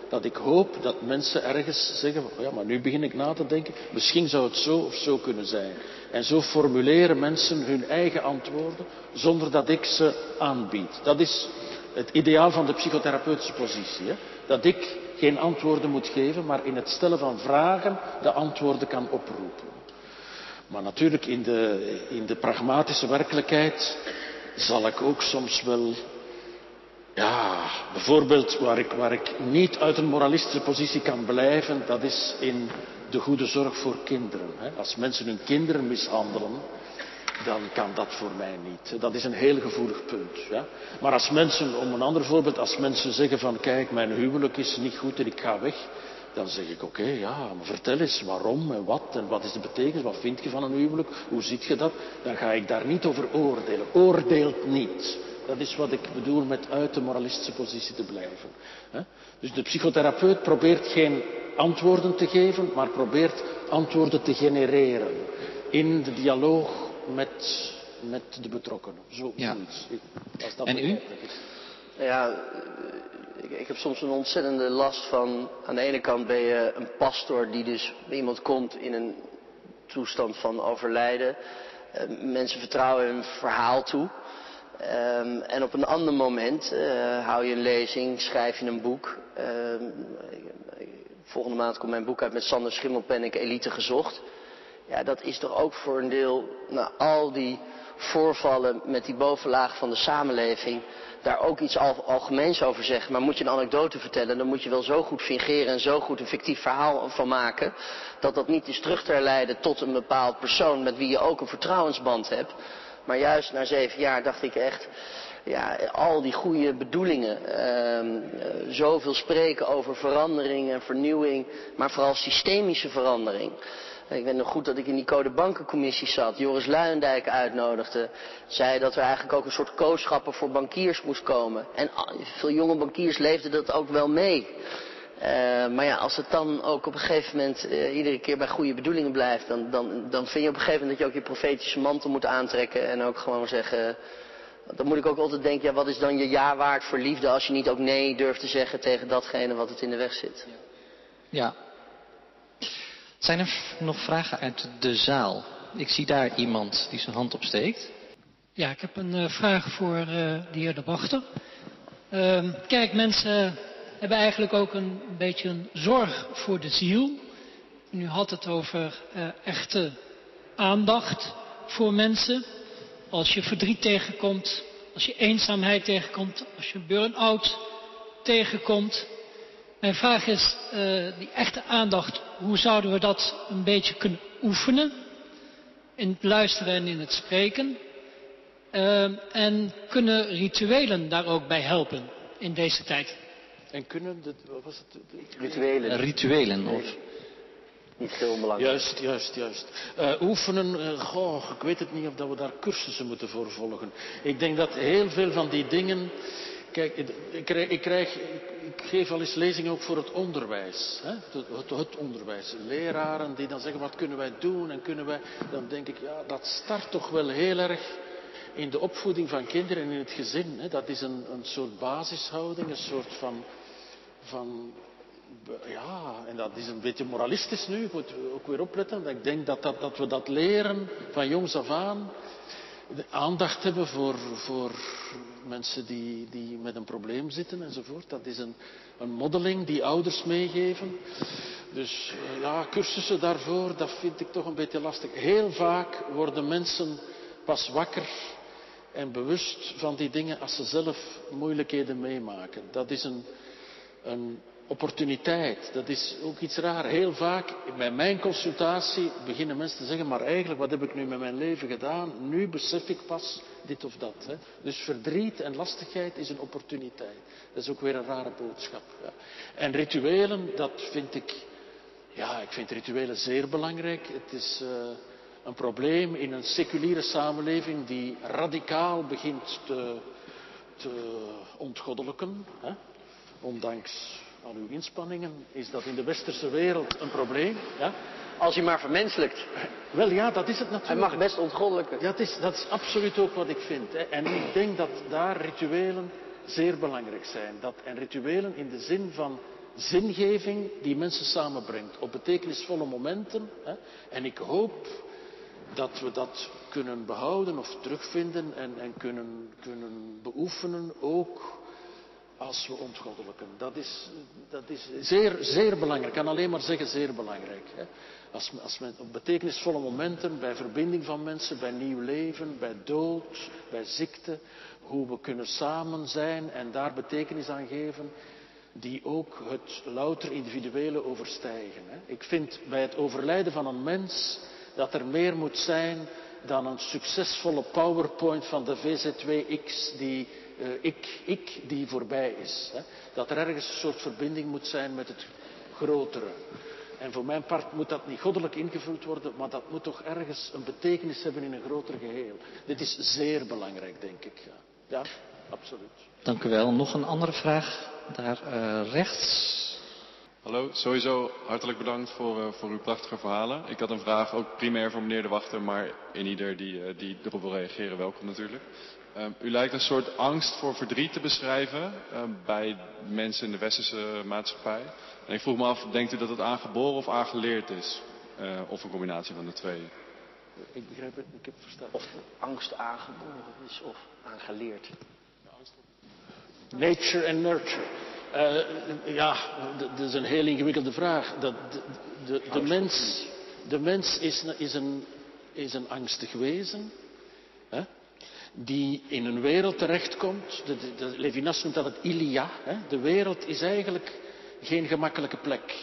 dat ik hoop dat mensen ergens zeggen ja, maar nu begin ik na te denken. Misschien zou het zo of zo kunnen zijn. En zo formuleren mensen hun eigen antwoorden zonder dat ik ze aanbied. Dat is het ideaal van de psychotherapeutische positie. Hè? Dat ik geen antwoorden moet geven, maar in het stellen van vragen de antwoorden kan oproepen. Maar natuurlijk in de, in de pragmatische werkelijkheid zal ik ook soms wel, ja, bijvoorbeeld waar ik, waar ik niet uit een moralistische positie kan blijven, dat is in de goede zorg voor kinderen. Als mensen hun kinderen mishandelen, dan kan dat voor mij niet. Dat is een heel gevoelig punt. Maar als mensen, om een ander voorbeeld, als mensen zeggen van kijk, mijn huwelijk is niet goed en ik ga weg, dan zeg ik oké, ja, maar vertel eens waarom en wat en wat is de betekenis, wat vind je van een huwelijk, hoe ziet je dat? Dan ga ik daar niet over oordelen. Oordeelt niet. Dat is wat ik bedoel met uit de moralistische positie te blijven. Dus de psychotherapeut probeert geen antwoorden te geven, maar probeert antwoorden te genereren in de dialoog met, met de betrokkenen. Zo, ja. Als dat en u? Ja, ik, ik, heb soms een ontzettende last van. Aan de ene kant ben je een pastor die dus bij iemand komt in een toestand van overlijden. Uh, mensen vertrouwen hun verhaal toe. Um, en op een ander moment uh, hou je een lezing, schrijf je een boek. Uh, volgende maand komt mijn boek uit met Sander ik Elite gezocht. Ja, dat is toch ook voor een deel, nou, al die voorvallen met die bovenlaag van de samenleving, daar ook iets al, algemeens over zeggen. Maar moet je een anekdote vertellen, dan moet je wel zo goed fingeren en zo goed een fictief verhaal van maken, dat dat niet is terug te herleiden tot een bepaald persoon met wie je ook een vertrouwensband hebt. Maar juist na zeven jaar dacht ik echt, ja, al die goede bedoelingen, uh, zoveel spreken over verandering en vernieuwing, maar vooral systemische verandering. Ik weet nog goed dat ik in die code bankencommissie zat. Joris Luijendijk uitnodigde. Zei dat er eigenlijk ook een soort kooschappen voor bankiers moest komen. En veel jonge bankiers leefden dat ook wel mee. Uh, maar ja, als het dan ook op een gegeven moment uh, iedere keer bij goede bedoelingen blijft, dan, dan, dan vind je op een gegeven moment dat je ook je profetische mantel moet aantrekken en ook gewoon zeggen. Dan moet ik ook altijd denken, ja, wat is dan je ja waard voor liefde als je niet ook nee durft te zeggen tegen datgene wat het in de weg zit? Ja, zijn er nog vragen uit de zaal? Ik zie daar iemand die zijn hand opsteekt. Ja, ik heb een uh, vraag voor uh, de heer De Wachter. Uh, kijk, mensen hebben eigenlijk ook een, beetje een zorg voor de ziel. U had het over uh, echte aandacht voor mensen. Als je verdriet tegenkomt, als je eenzaamheid tegenkomt, als je burn-out tegenkomt. Mijn vraag is, uh, die echte aandacht, hoe zouden we dat een beetje kunnen oefenen? In het luisteren en in het spreken. Uh, en kunnen rituelen daar ook bij helpen in deze tijd? En kunnen, de, wat was het? Rituelen. Rituelen, of? niet heel onbelangrijk. Juist, juist, juist. Uh, oefenen, uh, goh, ik weet het niet of dat we daar cursussen moeten voor volgen. Ik denk dat heel veel van die dingen. Kijk, ik, krijg, ik, krijg, ik geef al eens lezingen ook voor het onderwijs. Hè? Het, het, het, onderwijs. Leraren die dan zeggen, wat kunnen wij doen en kunnen wij... Dan denk ik, ja, dat start toch wel heel erg in de opvoeding van kinderen en in het gezin. Hè? Dat is een, een soort basishouding, een soort van, van ja, en dat is een beetje moralistisch nu, ik moet ook weer opletten. Ik denk dat, dat, dat we dat leren van jongs af aan. Aandacht hebben voor, voor mensen die, die met een probleem zitten enzovoort. Dat is een, een die ouders meegeven. Dus eh, ja, cursussen daarvoor, dat vind ik toch een beetje lastig. Heel vaak worden mensen pas wakker en bewust van die dingen als ze zelf moeilijkheden meemaken. Dat is een, een opportuniteit. Dat is ook iets raar. Heel vaak bij mijn consultatie beginnen mensen te zeggen, maar eigenlijk wat heb ik nu met mijn leven gedaan? Nu besef ik pas dit of dat. Hè. Dus verdriet en lastigheid is een opportuniteit. Dat is ook weer een rare boodschap. Ja. En rituelen, dat vind ik, ja, ik vind rituelen zeer belangrijk. Het is uh, een probleem in een seculiere samenleving die radicaal begint te, te ontgoddelijken. Hè. Ondanks al uw inspanningen, is dat in de westerse wereld een probleem. Ja? Als hij maar vermenselijkt. Wel ja, dat is het natuurlijk. Hij mag best ontgoddelijken. Ja, dat, is, dat is absoluut ook wat ik vind. Hè. En ik denk dat daar rituelen zeer belangrijk zijn. Dat, en rituelen in de zin van zingeving die mensen samenbrengt. Op betekenisvolle momenten. Hè. En ik hoop dat we dat kunnen behouden of terugvinden en, en kunnen, kunnen beoefenen ook als we ontgoddelijken. Dat is, dat is zeer, zeer belangrijk. Ik kan alleen maar zeggen zeer belangrijk. Hè. Als, als men op betekenisvolle momenten, bij verbinding van mensen, bij nieuw leven, bij dood, bij ziekte, hoe we kunnen samen zijn en daar betekenis aan geven, die ook het louter individuele overstijgen. Hè. Ik vind bij het overlijden van een mens dat er meer moet zijn dan een succesvolle PowerPoint van de VZ2X die ik, ik die voorbij is. Hè. Dat er ergens een soort verbinding moet zijn met het grotere. En voor mijn part moet dat niet goddelijk ingevuld worden, maar dat moet toch ergens een betekenis hebben in een groter geheel. Dit is zeer belangrijk, denk ik. Ja, ja absoluut. Dank u wel. Nog een andere vraag daar uh, rechts. Hallo, sowieso hartelijk bedankt voor, uh, voor uw prachtige verhalen. Ik had een vraag ook primair voor meneer De Wachter, maar in ieder die, uh, die erop wil reageren, welkom natuurlijk. Um, u lijkt een soort angst voor verdriet te beschrijven um, bij mensen in de westerse maatschappij. En ik vroeg me af, denkt u dat het aangeboren of aangeleerd is? Uh, of een combinatie van de twee? Ik begrijp het, ik heb het verstaan. Of angst aangeboren is of aangeleerd. Nature en nurture. Uh, ja, dat is een heel ingewikkelde vraag. Dat, de, de, de mens, de mens is, is, een, is een angstig wezen. Hè? Die in een wereld terechtkomt. De, de, Levinas noemt dat het Ilia. Hè? De wereld is eigenlijk geen gemakkelijke plek.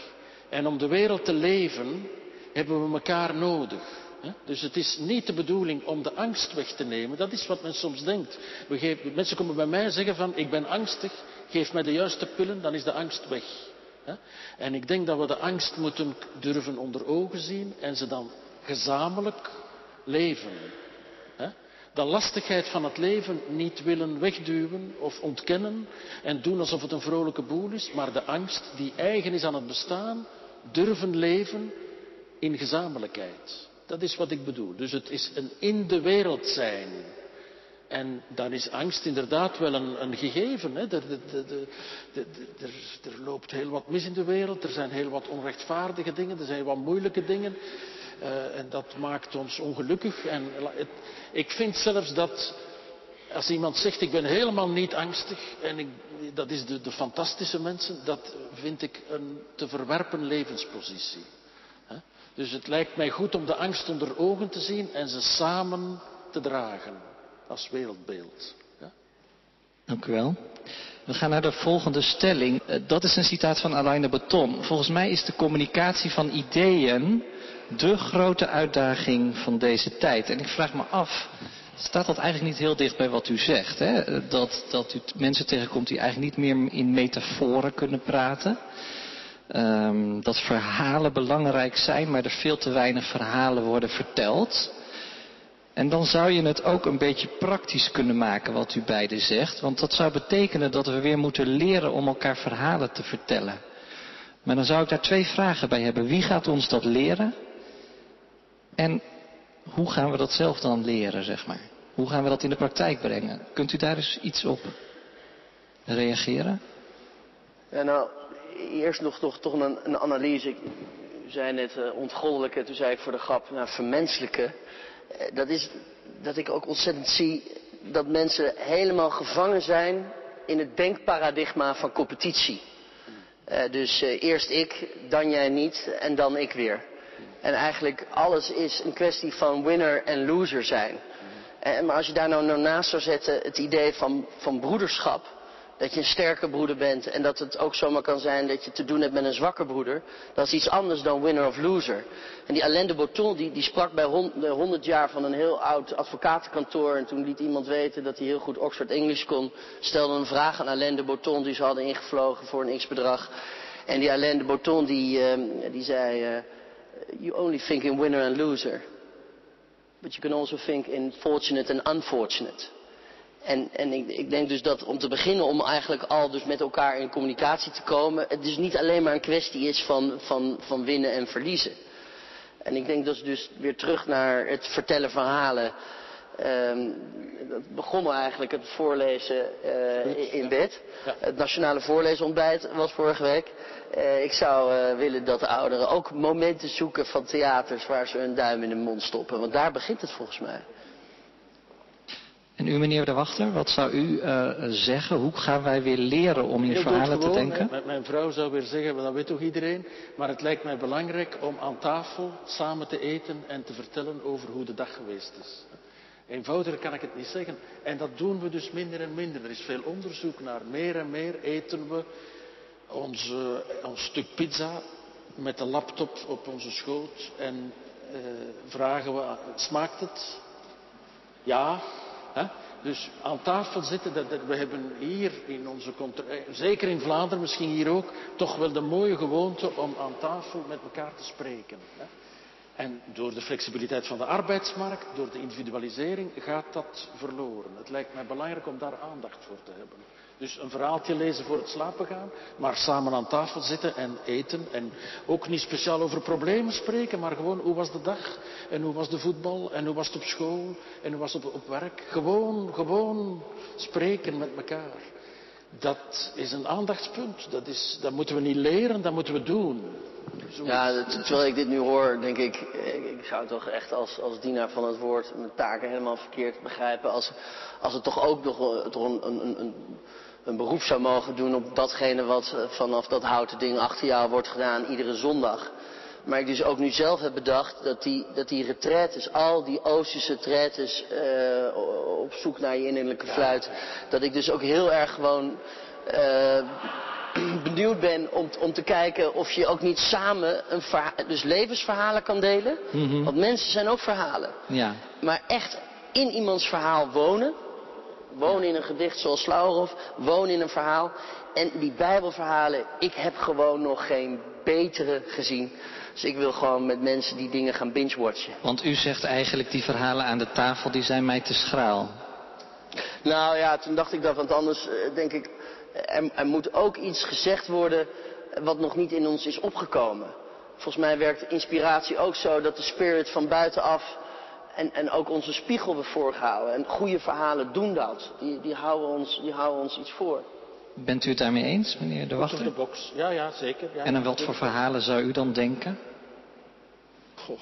En om de wereld te leven hebben we elkaar nodig. Dus het is niet de bedoeling om de angst weg te nemen. Dat is wat men soms denkt. Geven, mensen komen bij mij en zeggen van ik ben angstig, geef mij de juiste pillen, dan is de angst weg. En ik denk dat we de angst moeten durven onder ogen zien en ze dan gezamenlijk leven. De lastigheid van het leven niet willen wegduwen of ontkennen en doen alsof het een vrolijke boel is, maar de angst die eigen is aan het bestaan, durven leven in gezamenlijkheid. Dat is wat ik bedoel. Dus het is een in de wereld zijn. En dan is angst inderdaad wel een, een gegeven. Hè. Er, er, loopt heel wat mis in de wereld. Er zijn heel wat onrechtvaardige dingen. Er zijn wat moeilijke dingen. Uh, en dat maakt ons ongelukkig. En ik vind zelfs dat als iemand zegt ik ben helemaal niet angstig. En ik, dat is de, de fantastische mensen. Dat vind ik een te verwerpen levenspositie. Dus het lijkt mij goed om de angst onder ogen te zien en ze samen te dragen als wereldbeeld. Dank u wel. We gaan naar de volgende stelling. Dat is een citaat van Alain de Botton. Volgens mij is de communicatie van ideeën de grote uitdaging van deze tijd. En ik vraag me af, staat dat eigenlijk niet heel dicht bij wat u zegt? Hè? Dat, dat u mensen tegenkomt die eigenlijk niet meer in metaforen kunnen praten. ehm, dat verhalen belangrijk zijn, maar er veel te weinig verhalen worden verteld. En dan zou je het ook een beetje praktisch kunnen maken wat u beiden zegt. Want dat zou betekenen dat we weer moeten leren om elkaar verhalen te vertellen. Maar dan zou ik daar twee vragen bij hebben. Wie gaat ons dat leren? En hoe gaan we dat zelf dan leren, zeg maar? Hoe gaan we dat in de praktijk brengen? Kunt u daar eens iets op reageren? Ja, nou, eerst nog toch, toch een, een analyse. U zei net uh, ontgoddelijke, toen zei ik voor de grap, nou, vermenselijke. Uh, dat is dat ik ook ontzettend zie dat mensen helemaal gevangen zijn in het denkparadigma van competitie. Uh, dus eerst ik, dan jij niet en dan ik weer. En eigenlijk alles is een kwestie van winner en loser zijn. maar als je daar nou, nou naast zou zetten het idee van, van broederschap dat je een sterke broeder bent en dat het ook zomaar kan zijn dat je te doen hebt met een zwakke broeder. Dat is iets anders dan winner of loser. En die Alain de Botton die, die sprak bij de 100 jaar van een heel oud advocatenkantoor en toen liet iemand weten dat hij heel goed Oxford English kon. Stelde een vraag aan Alain de Botton die ze hadden ingevlogen voor een x-bedrag. En die Alain de Botton die, uh, die zei, uh, you only think in winner and loser. But you can also think in fortunate and unfortunate. En, en ik, ik, denk dus dat om te beginnen, om eigenlijk al dus met elkaar in communicatie te komen, het dus niet alleen maar een kwestie is van, van, van winnen en verliezen. En ik denk dat dus weer terug naar het vertellen verhalen. Um, dat begon eigenlijk het voorlezen uh, in bed. Ja. Het nationale voorleesontbijt was vorige week. Uh, ik zou uh, willen dat de ouderen ook momenten zoeken van theaters waar ze hun duim in de mond stoppen. Want daar begint het volgens mij. En u, meneer de Wachter, wat zou u uh, zeggen? Hoe gaan wij weer leren om in verhalen te denken? Met mijn vrouw zou weer zeggen, dat weet toch iedereen. Maar het lijkt mij belangrijk om aan tafel samen te eten en te vertellen over hoe de dag geweest is. Eenvoudiger kan ik het niet zeggen. En dat doen we dus minder en minder. Er is veel onderzoek naar. Meer en meer eten we onze, ons stuk pizza met de laptop op onze schoot. En uh, vragen we, smaakt het? Ja? Dus aan tafel zitten, dat, dat, we hebben hier in onze zeker in Vlaanderen, misschien hier ook, toch wel de mooie gewoonte om aan tafel met elkaar te spreken. En door de flexibiliteit van de arbeidsmarkt, door de individualisering, gaat dat verloren. Het lijkt mij belangrijk om daar aandacht voor te hebben. Dus een verhaaltje lezen voor het slapen gaan, maar samen aan tafel zitten en eten. En ook niet speciaal over problemen spreken, maar gewoon hoe was de dag? En hoe was de voetbal? En hoe was het op school? En hoe was het op, op werk? Gewoon, gewoon spreken met elkaar. Dat is een aandachtspunt. Dat, is, dat moeten we niet leren, dat moeten we doen. Ja, terwijl ik dit nu hoor, denk ik, ik zou toch echt als, als dienaar van het woord mijn taken helemaal verkeerd begrijpen. Als, als het toch ook nog toch een, een, een, een beroep zou mogen doen op datgene wat vanaf dat houten ding achter jou wordt gedaan iedere zondag. Maar ik dus ook nu zelf heb bedacht dat die, dat die retraites, al die Oosterse retraites uh, op zoek naar je innerlijke fluit, dat ik dus ook heel erg gewoon uh, benieuwd ben om, om te kijken of je ook niet samen een dus levensverhalen kan delen. -hmm. Want mensen zijn ook verhalen. Ja. Maar echt in iemands verhaal wonen. Wonen in een gedicht zoals Slauerhoff. Wonen in een verhaal. En die bijbelverhalen, ik heb gewoon nog geen betere gezien. Dus ik wil gewoon met mensen die dingen gaan binge-watchen. Want u zegt eigenlijk die verhalen aan de tafel, die zijn mij te schraal. Nou ja, toen dacht ik dat, want anders uh, denk ik, er, er, moet ook iets gezegd worden wat nog niet in ons is opgekomen. Volgens mij werkt inspiratie ook zo dat de spirit van buitenaf en, en ook onze spiegel we voorhouden. En goede verhalen doen dat. Die, die, houden ons, die houden ons iets voor. Bent u het daarmee eens, meneer De Wachter? de box. Ja, ja, zeker. Ja, en aan wat voor verhalen zou u dan denken? Goh.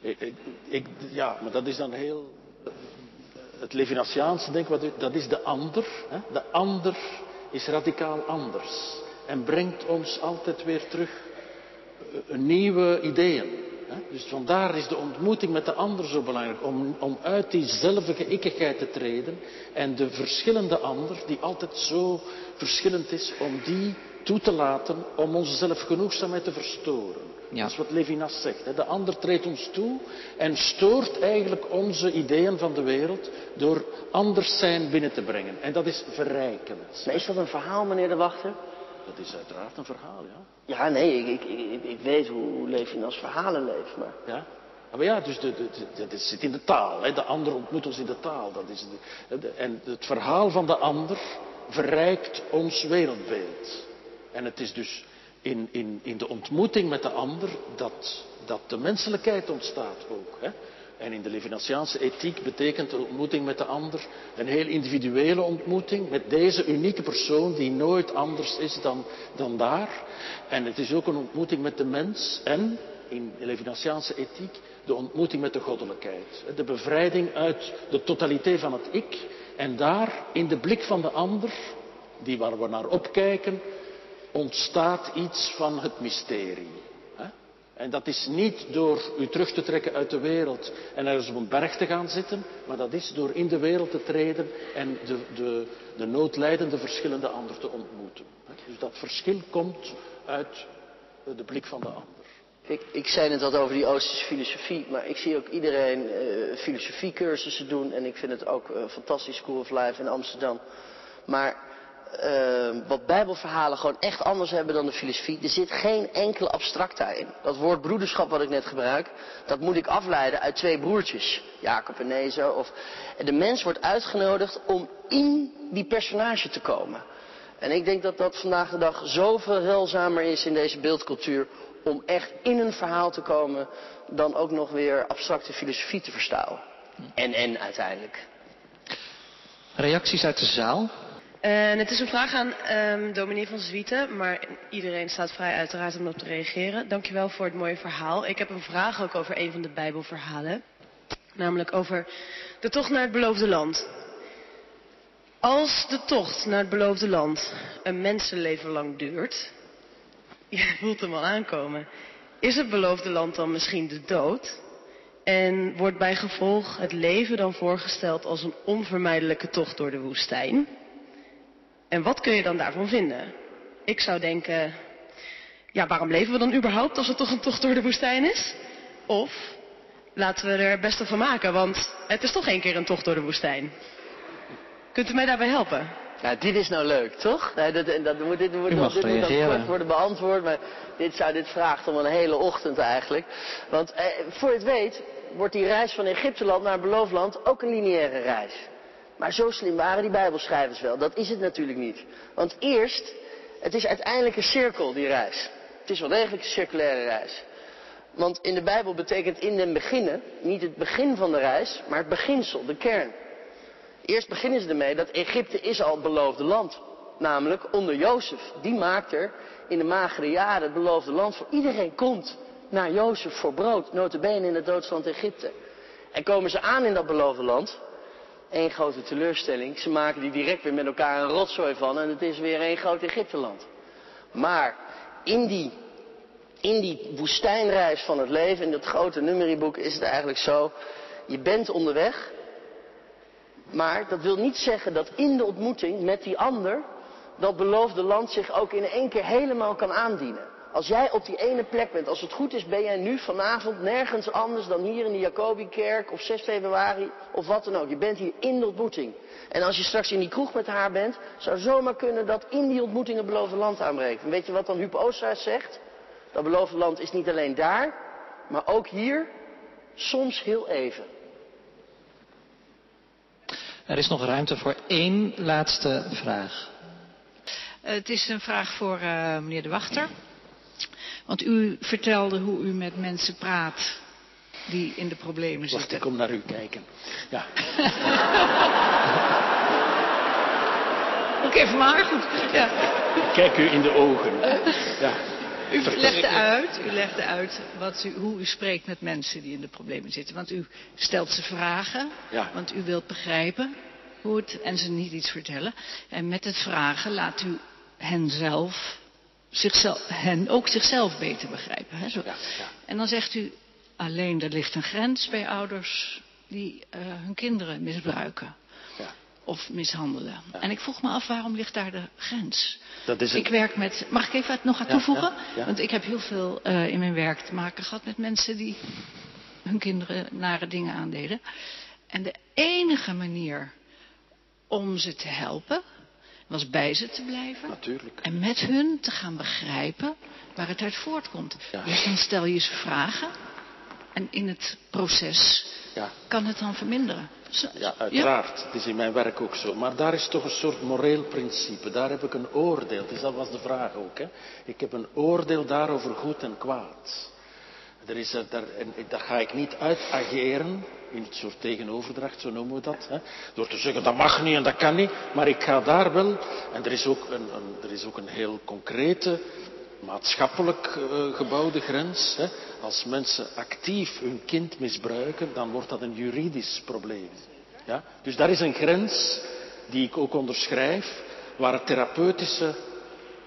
Ik, ik, ik, ja, maar dat is dan heel... Het Levinasiaanse denk ik, dat is de ander. Hè? De ander is radicaal anders. En brengt ons altijd weer terug nieuwe ideeën. Dus vandaar is de ontmoeting met de ander zo belangrijk. Om, om uit diezelfde ikkigheid te treden. En de verschillende ander, die altijd zo verschillend is, om die toe te laten om onze zelfgenoegzaamheid te verstoren. Ja. Dat is wat Levinas zegt. Hè. De ander treedt ons toe en stoort eigenlijk onze ideeën van de wereld door anders zijn binnen te brengen. En dat is verrijkend. Maar is dat een verhaal, meneer de Wachter? Dat is uiteraard een verhaal, ja. Ja, nee, ik, ik, ik, ik weet hoe, Levinas verhalen leeft, maar... Ja? Ah, Maar ja, dus de, de, de- dat zit in de taal. Hè. De ander ontmoet ons in de taal. Dat is en het verhaal van de ander verrijkt ons wereldbeeld. En het is dus in, in, in de ontmoeting met de ander dat, dat de menselijkheid ontstaat ook. Hè. En in de Levinasiaanse ethiek betekent de ontmoeting met de ander een heel individuele ontmoeting met deze unieke persoon die nooit anders is dan, dan daar. En het is ook een ontmoeting met de mens en in de Levinasiaanse ethiek de ontmoeting met de goddelijkheid. De bevrijding uit de totaliteit van het ik en daar in de blik van de ander, die waar we naar opkijken, ontstaat iets van het mysterie. En dat is niet door u terug te trekken uit de wereld en ergens op een berg te gaan zitten, maar dat is door in de wereld te treden en de, de, de noodlijdende verschillende ander te ontmoeten. Dus dat verschil komt uit de blik van de ander. Ik, ik zei net wat over die Oosterse filosofie, maar ik zie ook iedereen eh, filosofiecursussen doen en ik vind het ook een fantastisch School of Life in Amsterdam. Maar eh, wat bijbelverhalen gewoon echt anders hebben dan de filosofie, er zit geen enkele abstracta in. Dat woord broederschap wat ik net gebruik, dat moet ik afleiden uit twee broertjes, Jacob en Ezo. Of, de mens wordt uitgenodigd om in die personage te komen. En ik denk dat dat vandaag de dag zoveel heilzamer is in deze beeldcultuur om echt in een verhaal te komen dan ook nog weer abstracte filosofie te verstaan. En en uiteindelijk. Reacties uit de zaal? En het is een vraag aan ehm dominee van Zwieten, maar iedereen staat vrij uiteraard om op te reageren. Dankjewel voor het mooie verhaal. Ik heb een vraag ook over een van de Bijbelverhalen, namelijk over de tocht naar het beloofde land. Als de tocht naar het beloofde land een mensenleven lang duurt, [laughs] je voelt hem al aankomen, is het beloofde land dan misschien de dood? En wordt bij gevolg het leven dan voorgesteld als een onvermijdelijke tocht door de woestijn? En wat kun je dan daarvan vinden? Ik zou denken, ja, waarom leven we dan überhaupt als het toch een tocht door de woestijn is? Of laten we er het beste van maken, want het is toch één keer een tocht door de woestijn. Kunt u mij daarbij helpen? Nou, dit is nou leuk, toch? Nee, dat, en dat moet, dit moet, U mag dit moet dan reageren. kort worden beantwoord, maar dit, zou, dit vraagt om een hele ochtend eigenlijk. Want eh, voor je het weet, wordt die reis van Egypteland naar het beloofd land ook een lineaire reis. Maar zo slim waren die Bijbelschrijvers wel. Dat is het natuurlijk niet. Want eerst, het is uiteindelijk een cirkel, die reis. Het is wel degelijk een circulaire reis. Want in de Bijbel betekent in den beginnen niet het begin van de reis, maar het beginsel, de kern. Eerst beginnen ze ermee dat Egypte is al het beloofde land. Namelijk onder Jozef. Die maakt er in de magere jaren het beloofde land voor iedereen komt naar Jozef voor brood. Notabene in het doodsland Egypte. En komen ze aan in dat beloofde land. Eén grote teleurstelling. Ze maken die direct weer met elkaar een rotzooi van. En het is weer één groot Egypteland. Maar in die, in die woestijnreis van het leven, in dat grote numerieboek, is het eigenlijk zo. Je bent onderweg. Maar dat wil niet zeggen dat in de ontmoeting met die ander dat beloofde land zich ook in één keer helemaal kan aandienen. Als jij op die ene plek bent, als het goed is, ben jij nu vanavond nergens anders dan hier in de Jacobikerk op 6 februari of wat dan ook. Je bent hier in de ontmoeting. En als je straks in die kroeg met haar bent, zou zomaar kunnen dat in die ontmoeting het beloofde land aanbreekt. En weet je wat dan Huub Oosterhuis zegt? Dat beloofde land is niet alleen daar, maar ook hier, soms heel even. Er is nog ruimte voor één laatste vraag. Eh, Het is een vraag voor eh, meneer De Wachter. Want u vertelde hoe u met mensen praat die in de problemen Wacht, zitten. ik kom naar u kijken. Ja, [laughs] Ook even maar goed. Ja. ik kijk u in de ogen. Ja. U legde uit, u legde uit wat u, hoe u spreekt met mensen die in de problemen zitten. Want u stelt ze vragen, Ja. want u wilt begrijpen hoe het, en ze niet iets vertellen. En met het vragen laat u hen zelf, zichzelf, hen ook zichzelf beter begrijpen. Hè? Zo. Ja, ja. En dan zegt u, alleen er ligt een grens bij ouders die eh, hun kinderen misbruiken Ja. of mishandelen. En ik vroeg me af, waarom ligt daar de grens? Dat is Ik werk met, mag ik even het nog aan toevoegen? Want ik heb heel veel eh, in mijn werk te maken gehad met mensen die hun kinderen nare dingen aandeden. En de enige manier om ze te helpen was bij ze te blijven. Natuurlijk. En met hun te gaan begrijpen waar het uit voortkomt. Ja. Dus dan stel je ze vragen. En in het proces Ja. kan het dan verminderen. Zo- Ja, uiteraard. Het is in mijn werk ook zo. Maar daar is toch een soort moreel principe. Daar heb ik een oordeel. Dus dat was de vraag ook. Hè. Ik heb een oordeel daarover goed en kwaad. Er is, er- daar, en dat ga ik niet uitageren in het soort tegenoverdracht, zo noemen we dat. Hè. Door te zeggen dat mag niet en dat kan niet. Maar ik ga daar wel. En er is ook een, er is ook een heel concrete maatschappelijk eh, gebouwde grens. Hè. Als mensen actief hun kind misbruiken, dan wordt dat een juridisch probleem. Ja? Dus daar is een grens die ik ook onderschrijf, waar het therapeutische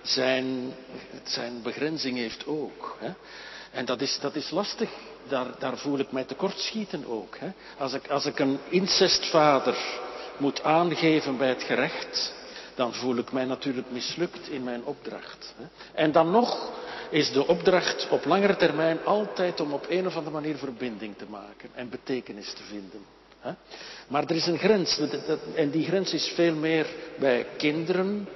zijn, zijn begrenzing heeft ook. Hè. En dat is, dat is lastig. Daar, daar voel ik mij tekortschieten ook. Hè. Als, ik, als ik een incestvader moet aangeven bij het gerecht, dan voel ik mij natuurlijk mislukt in mijn opdracht. hè. En dan nog is de opdracht op langere termijn altijd om op een of andere manier verbinding te maken en betekenis te vinden. hè. Maar er is een grens, en die grens is veel meer bij kinderen,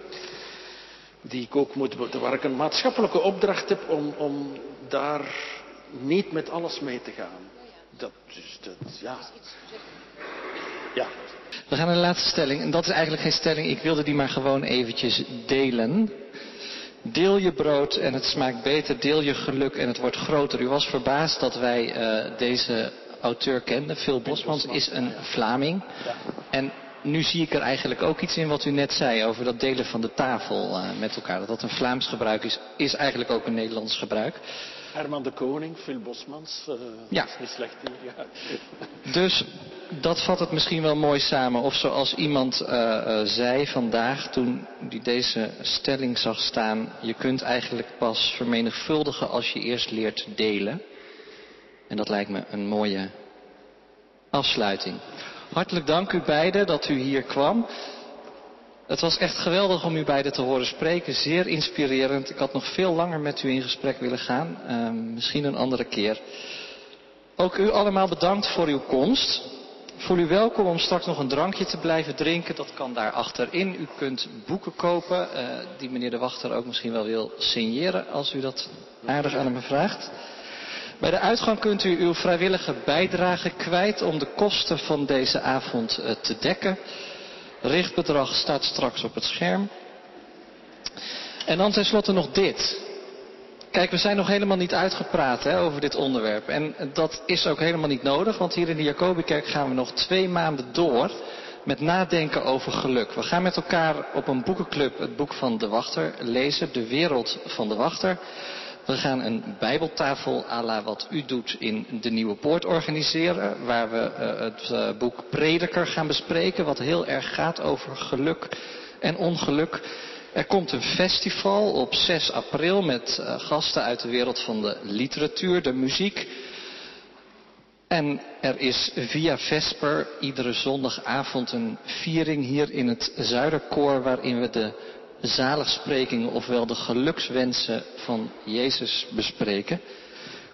die ik ook moet, waar ik een maatschappelijke opdracht heb om, om daar niet met alles mee te gaan. Dat, dus dat, ja. Ja, We gaan naar de laatste stelling. En dat is eigenlijk geen stelling. Ik wilde die maar gewoon eventjes delen. Deel je brood en het smaakt beter. Deel je geluk en het wordt groter. U was verbaasd dat wij eh, deze auteur kenden. Phil Bosmans is een Vlaming. En nu zie ik er eigenlijk ook iets in wat u net zei over dat delen van de tafel eh, met elkaar. Dat dat een Vlaams gebruik is, is eigenlijk ook een Nederlands gebruik. Herman de Koning, Phil Bosmans. eh, Ja. Dat is niet slecht. Ja. [laughs] Dus dat vat het misschien wel mooi samen. Of zoals iemand eh, eh, zei vandaag toen die deze stelling zag staan. Je kunt eigenlijk pas vermenigvuldigen als je eerst leert delen. En dat lijkt me een mooie afsluiting. Hartelijk dank u beiden dat u hier kwam. Het was echt geweldig om u beiden te horen spreken. Zeer inspirerend. Ik had nog veel langer met u in gesprek willen gaan. Ehm, misschien een andere keer. Ook u allemaal bedankt voor uw komst. Voel u welkom om straks nog een drankje te blijven drinken. Dat kan daar achterin. U kunt boeken kopen, eh, die meneer de Wachter ook misschien wel wil signeren, als u dat aardig aan hem vraagt. Bij de uitgang kunt u uw vrijwillige bijdrage kwijt om de kosten van deze avond eh, te dekken. Richtbedrag staat straks op het scherm. En dan tenslotte nog dit. Kijk, we zijn nog helemaal niet uitgepraat hè, over dit onderwerp. En dat is ook helemaal niet nodig, want hier in de Jacobikerk gaan we nog twee maanden door met nadenken over geluk. We gaan met elkaar op een boekenclub het boek van De Wachter lezen, De Wereld van de Wachter. We gaan een bijbeltafel à la wat u doet in de Nieuwe Poort organiseren, waar we eh, het eh, boek Prediker gaan bespreken, wat heel erg gaat over geluk en ongeluk. Er komt een festival op 6 april met eh, gasten uit de wereld van de literatuur, de muziek. En er is via Vesper iedere zondagavond een viering hier in het Zuiderkoor waarin we de zaligsprekingen, ofwel de gelukswensen van Jezus bespreken.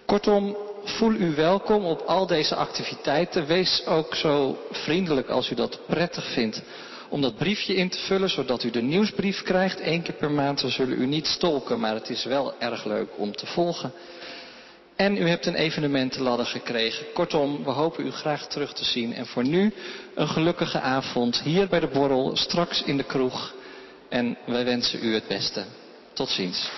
Kortom, voel u welkom op al deze activiteiten. Wees ook zo vriendelijk als u dat prettig vindt om dat briefje in te vullen, zodat u de nieuwsbrief krijgt één keer per maand. We zullen u niet stolken, maar het is wel erg leuk om te volgen. En u hebt een evenementenladder gekregen. Kortom, we hopen u graag terug te zien. En voor nu een gelukkige avond hier bij de borrel, straks in de kroeg. En wij wensen u het beste. Tot ziens.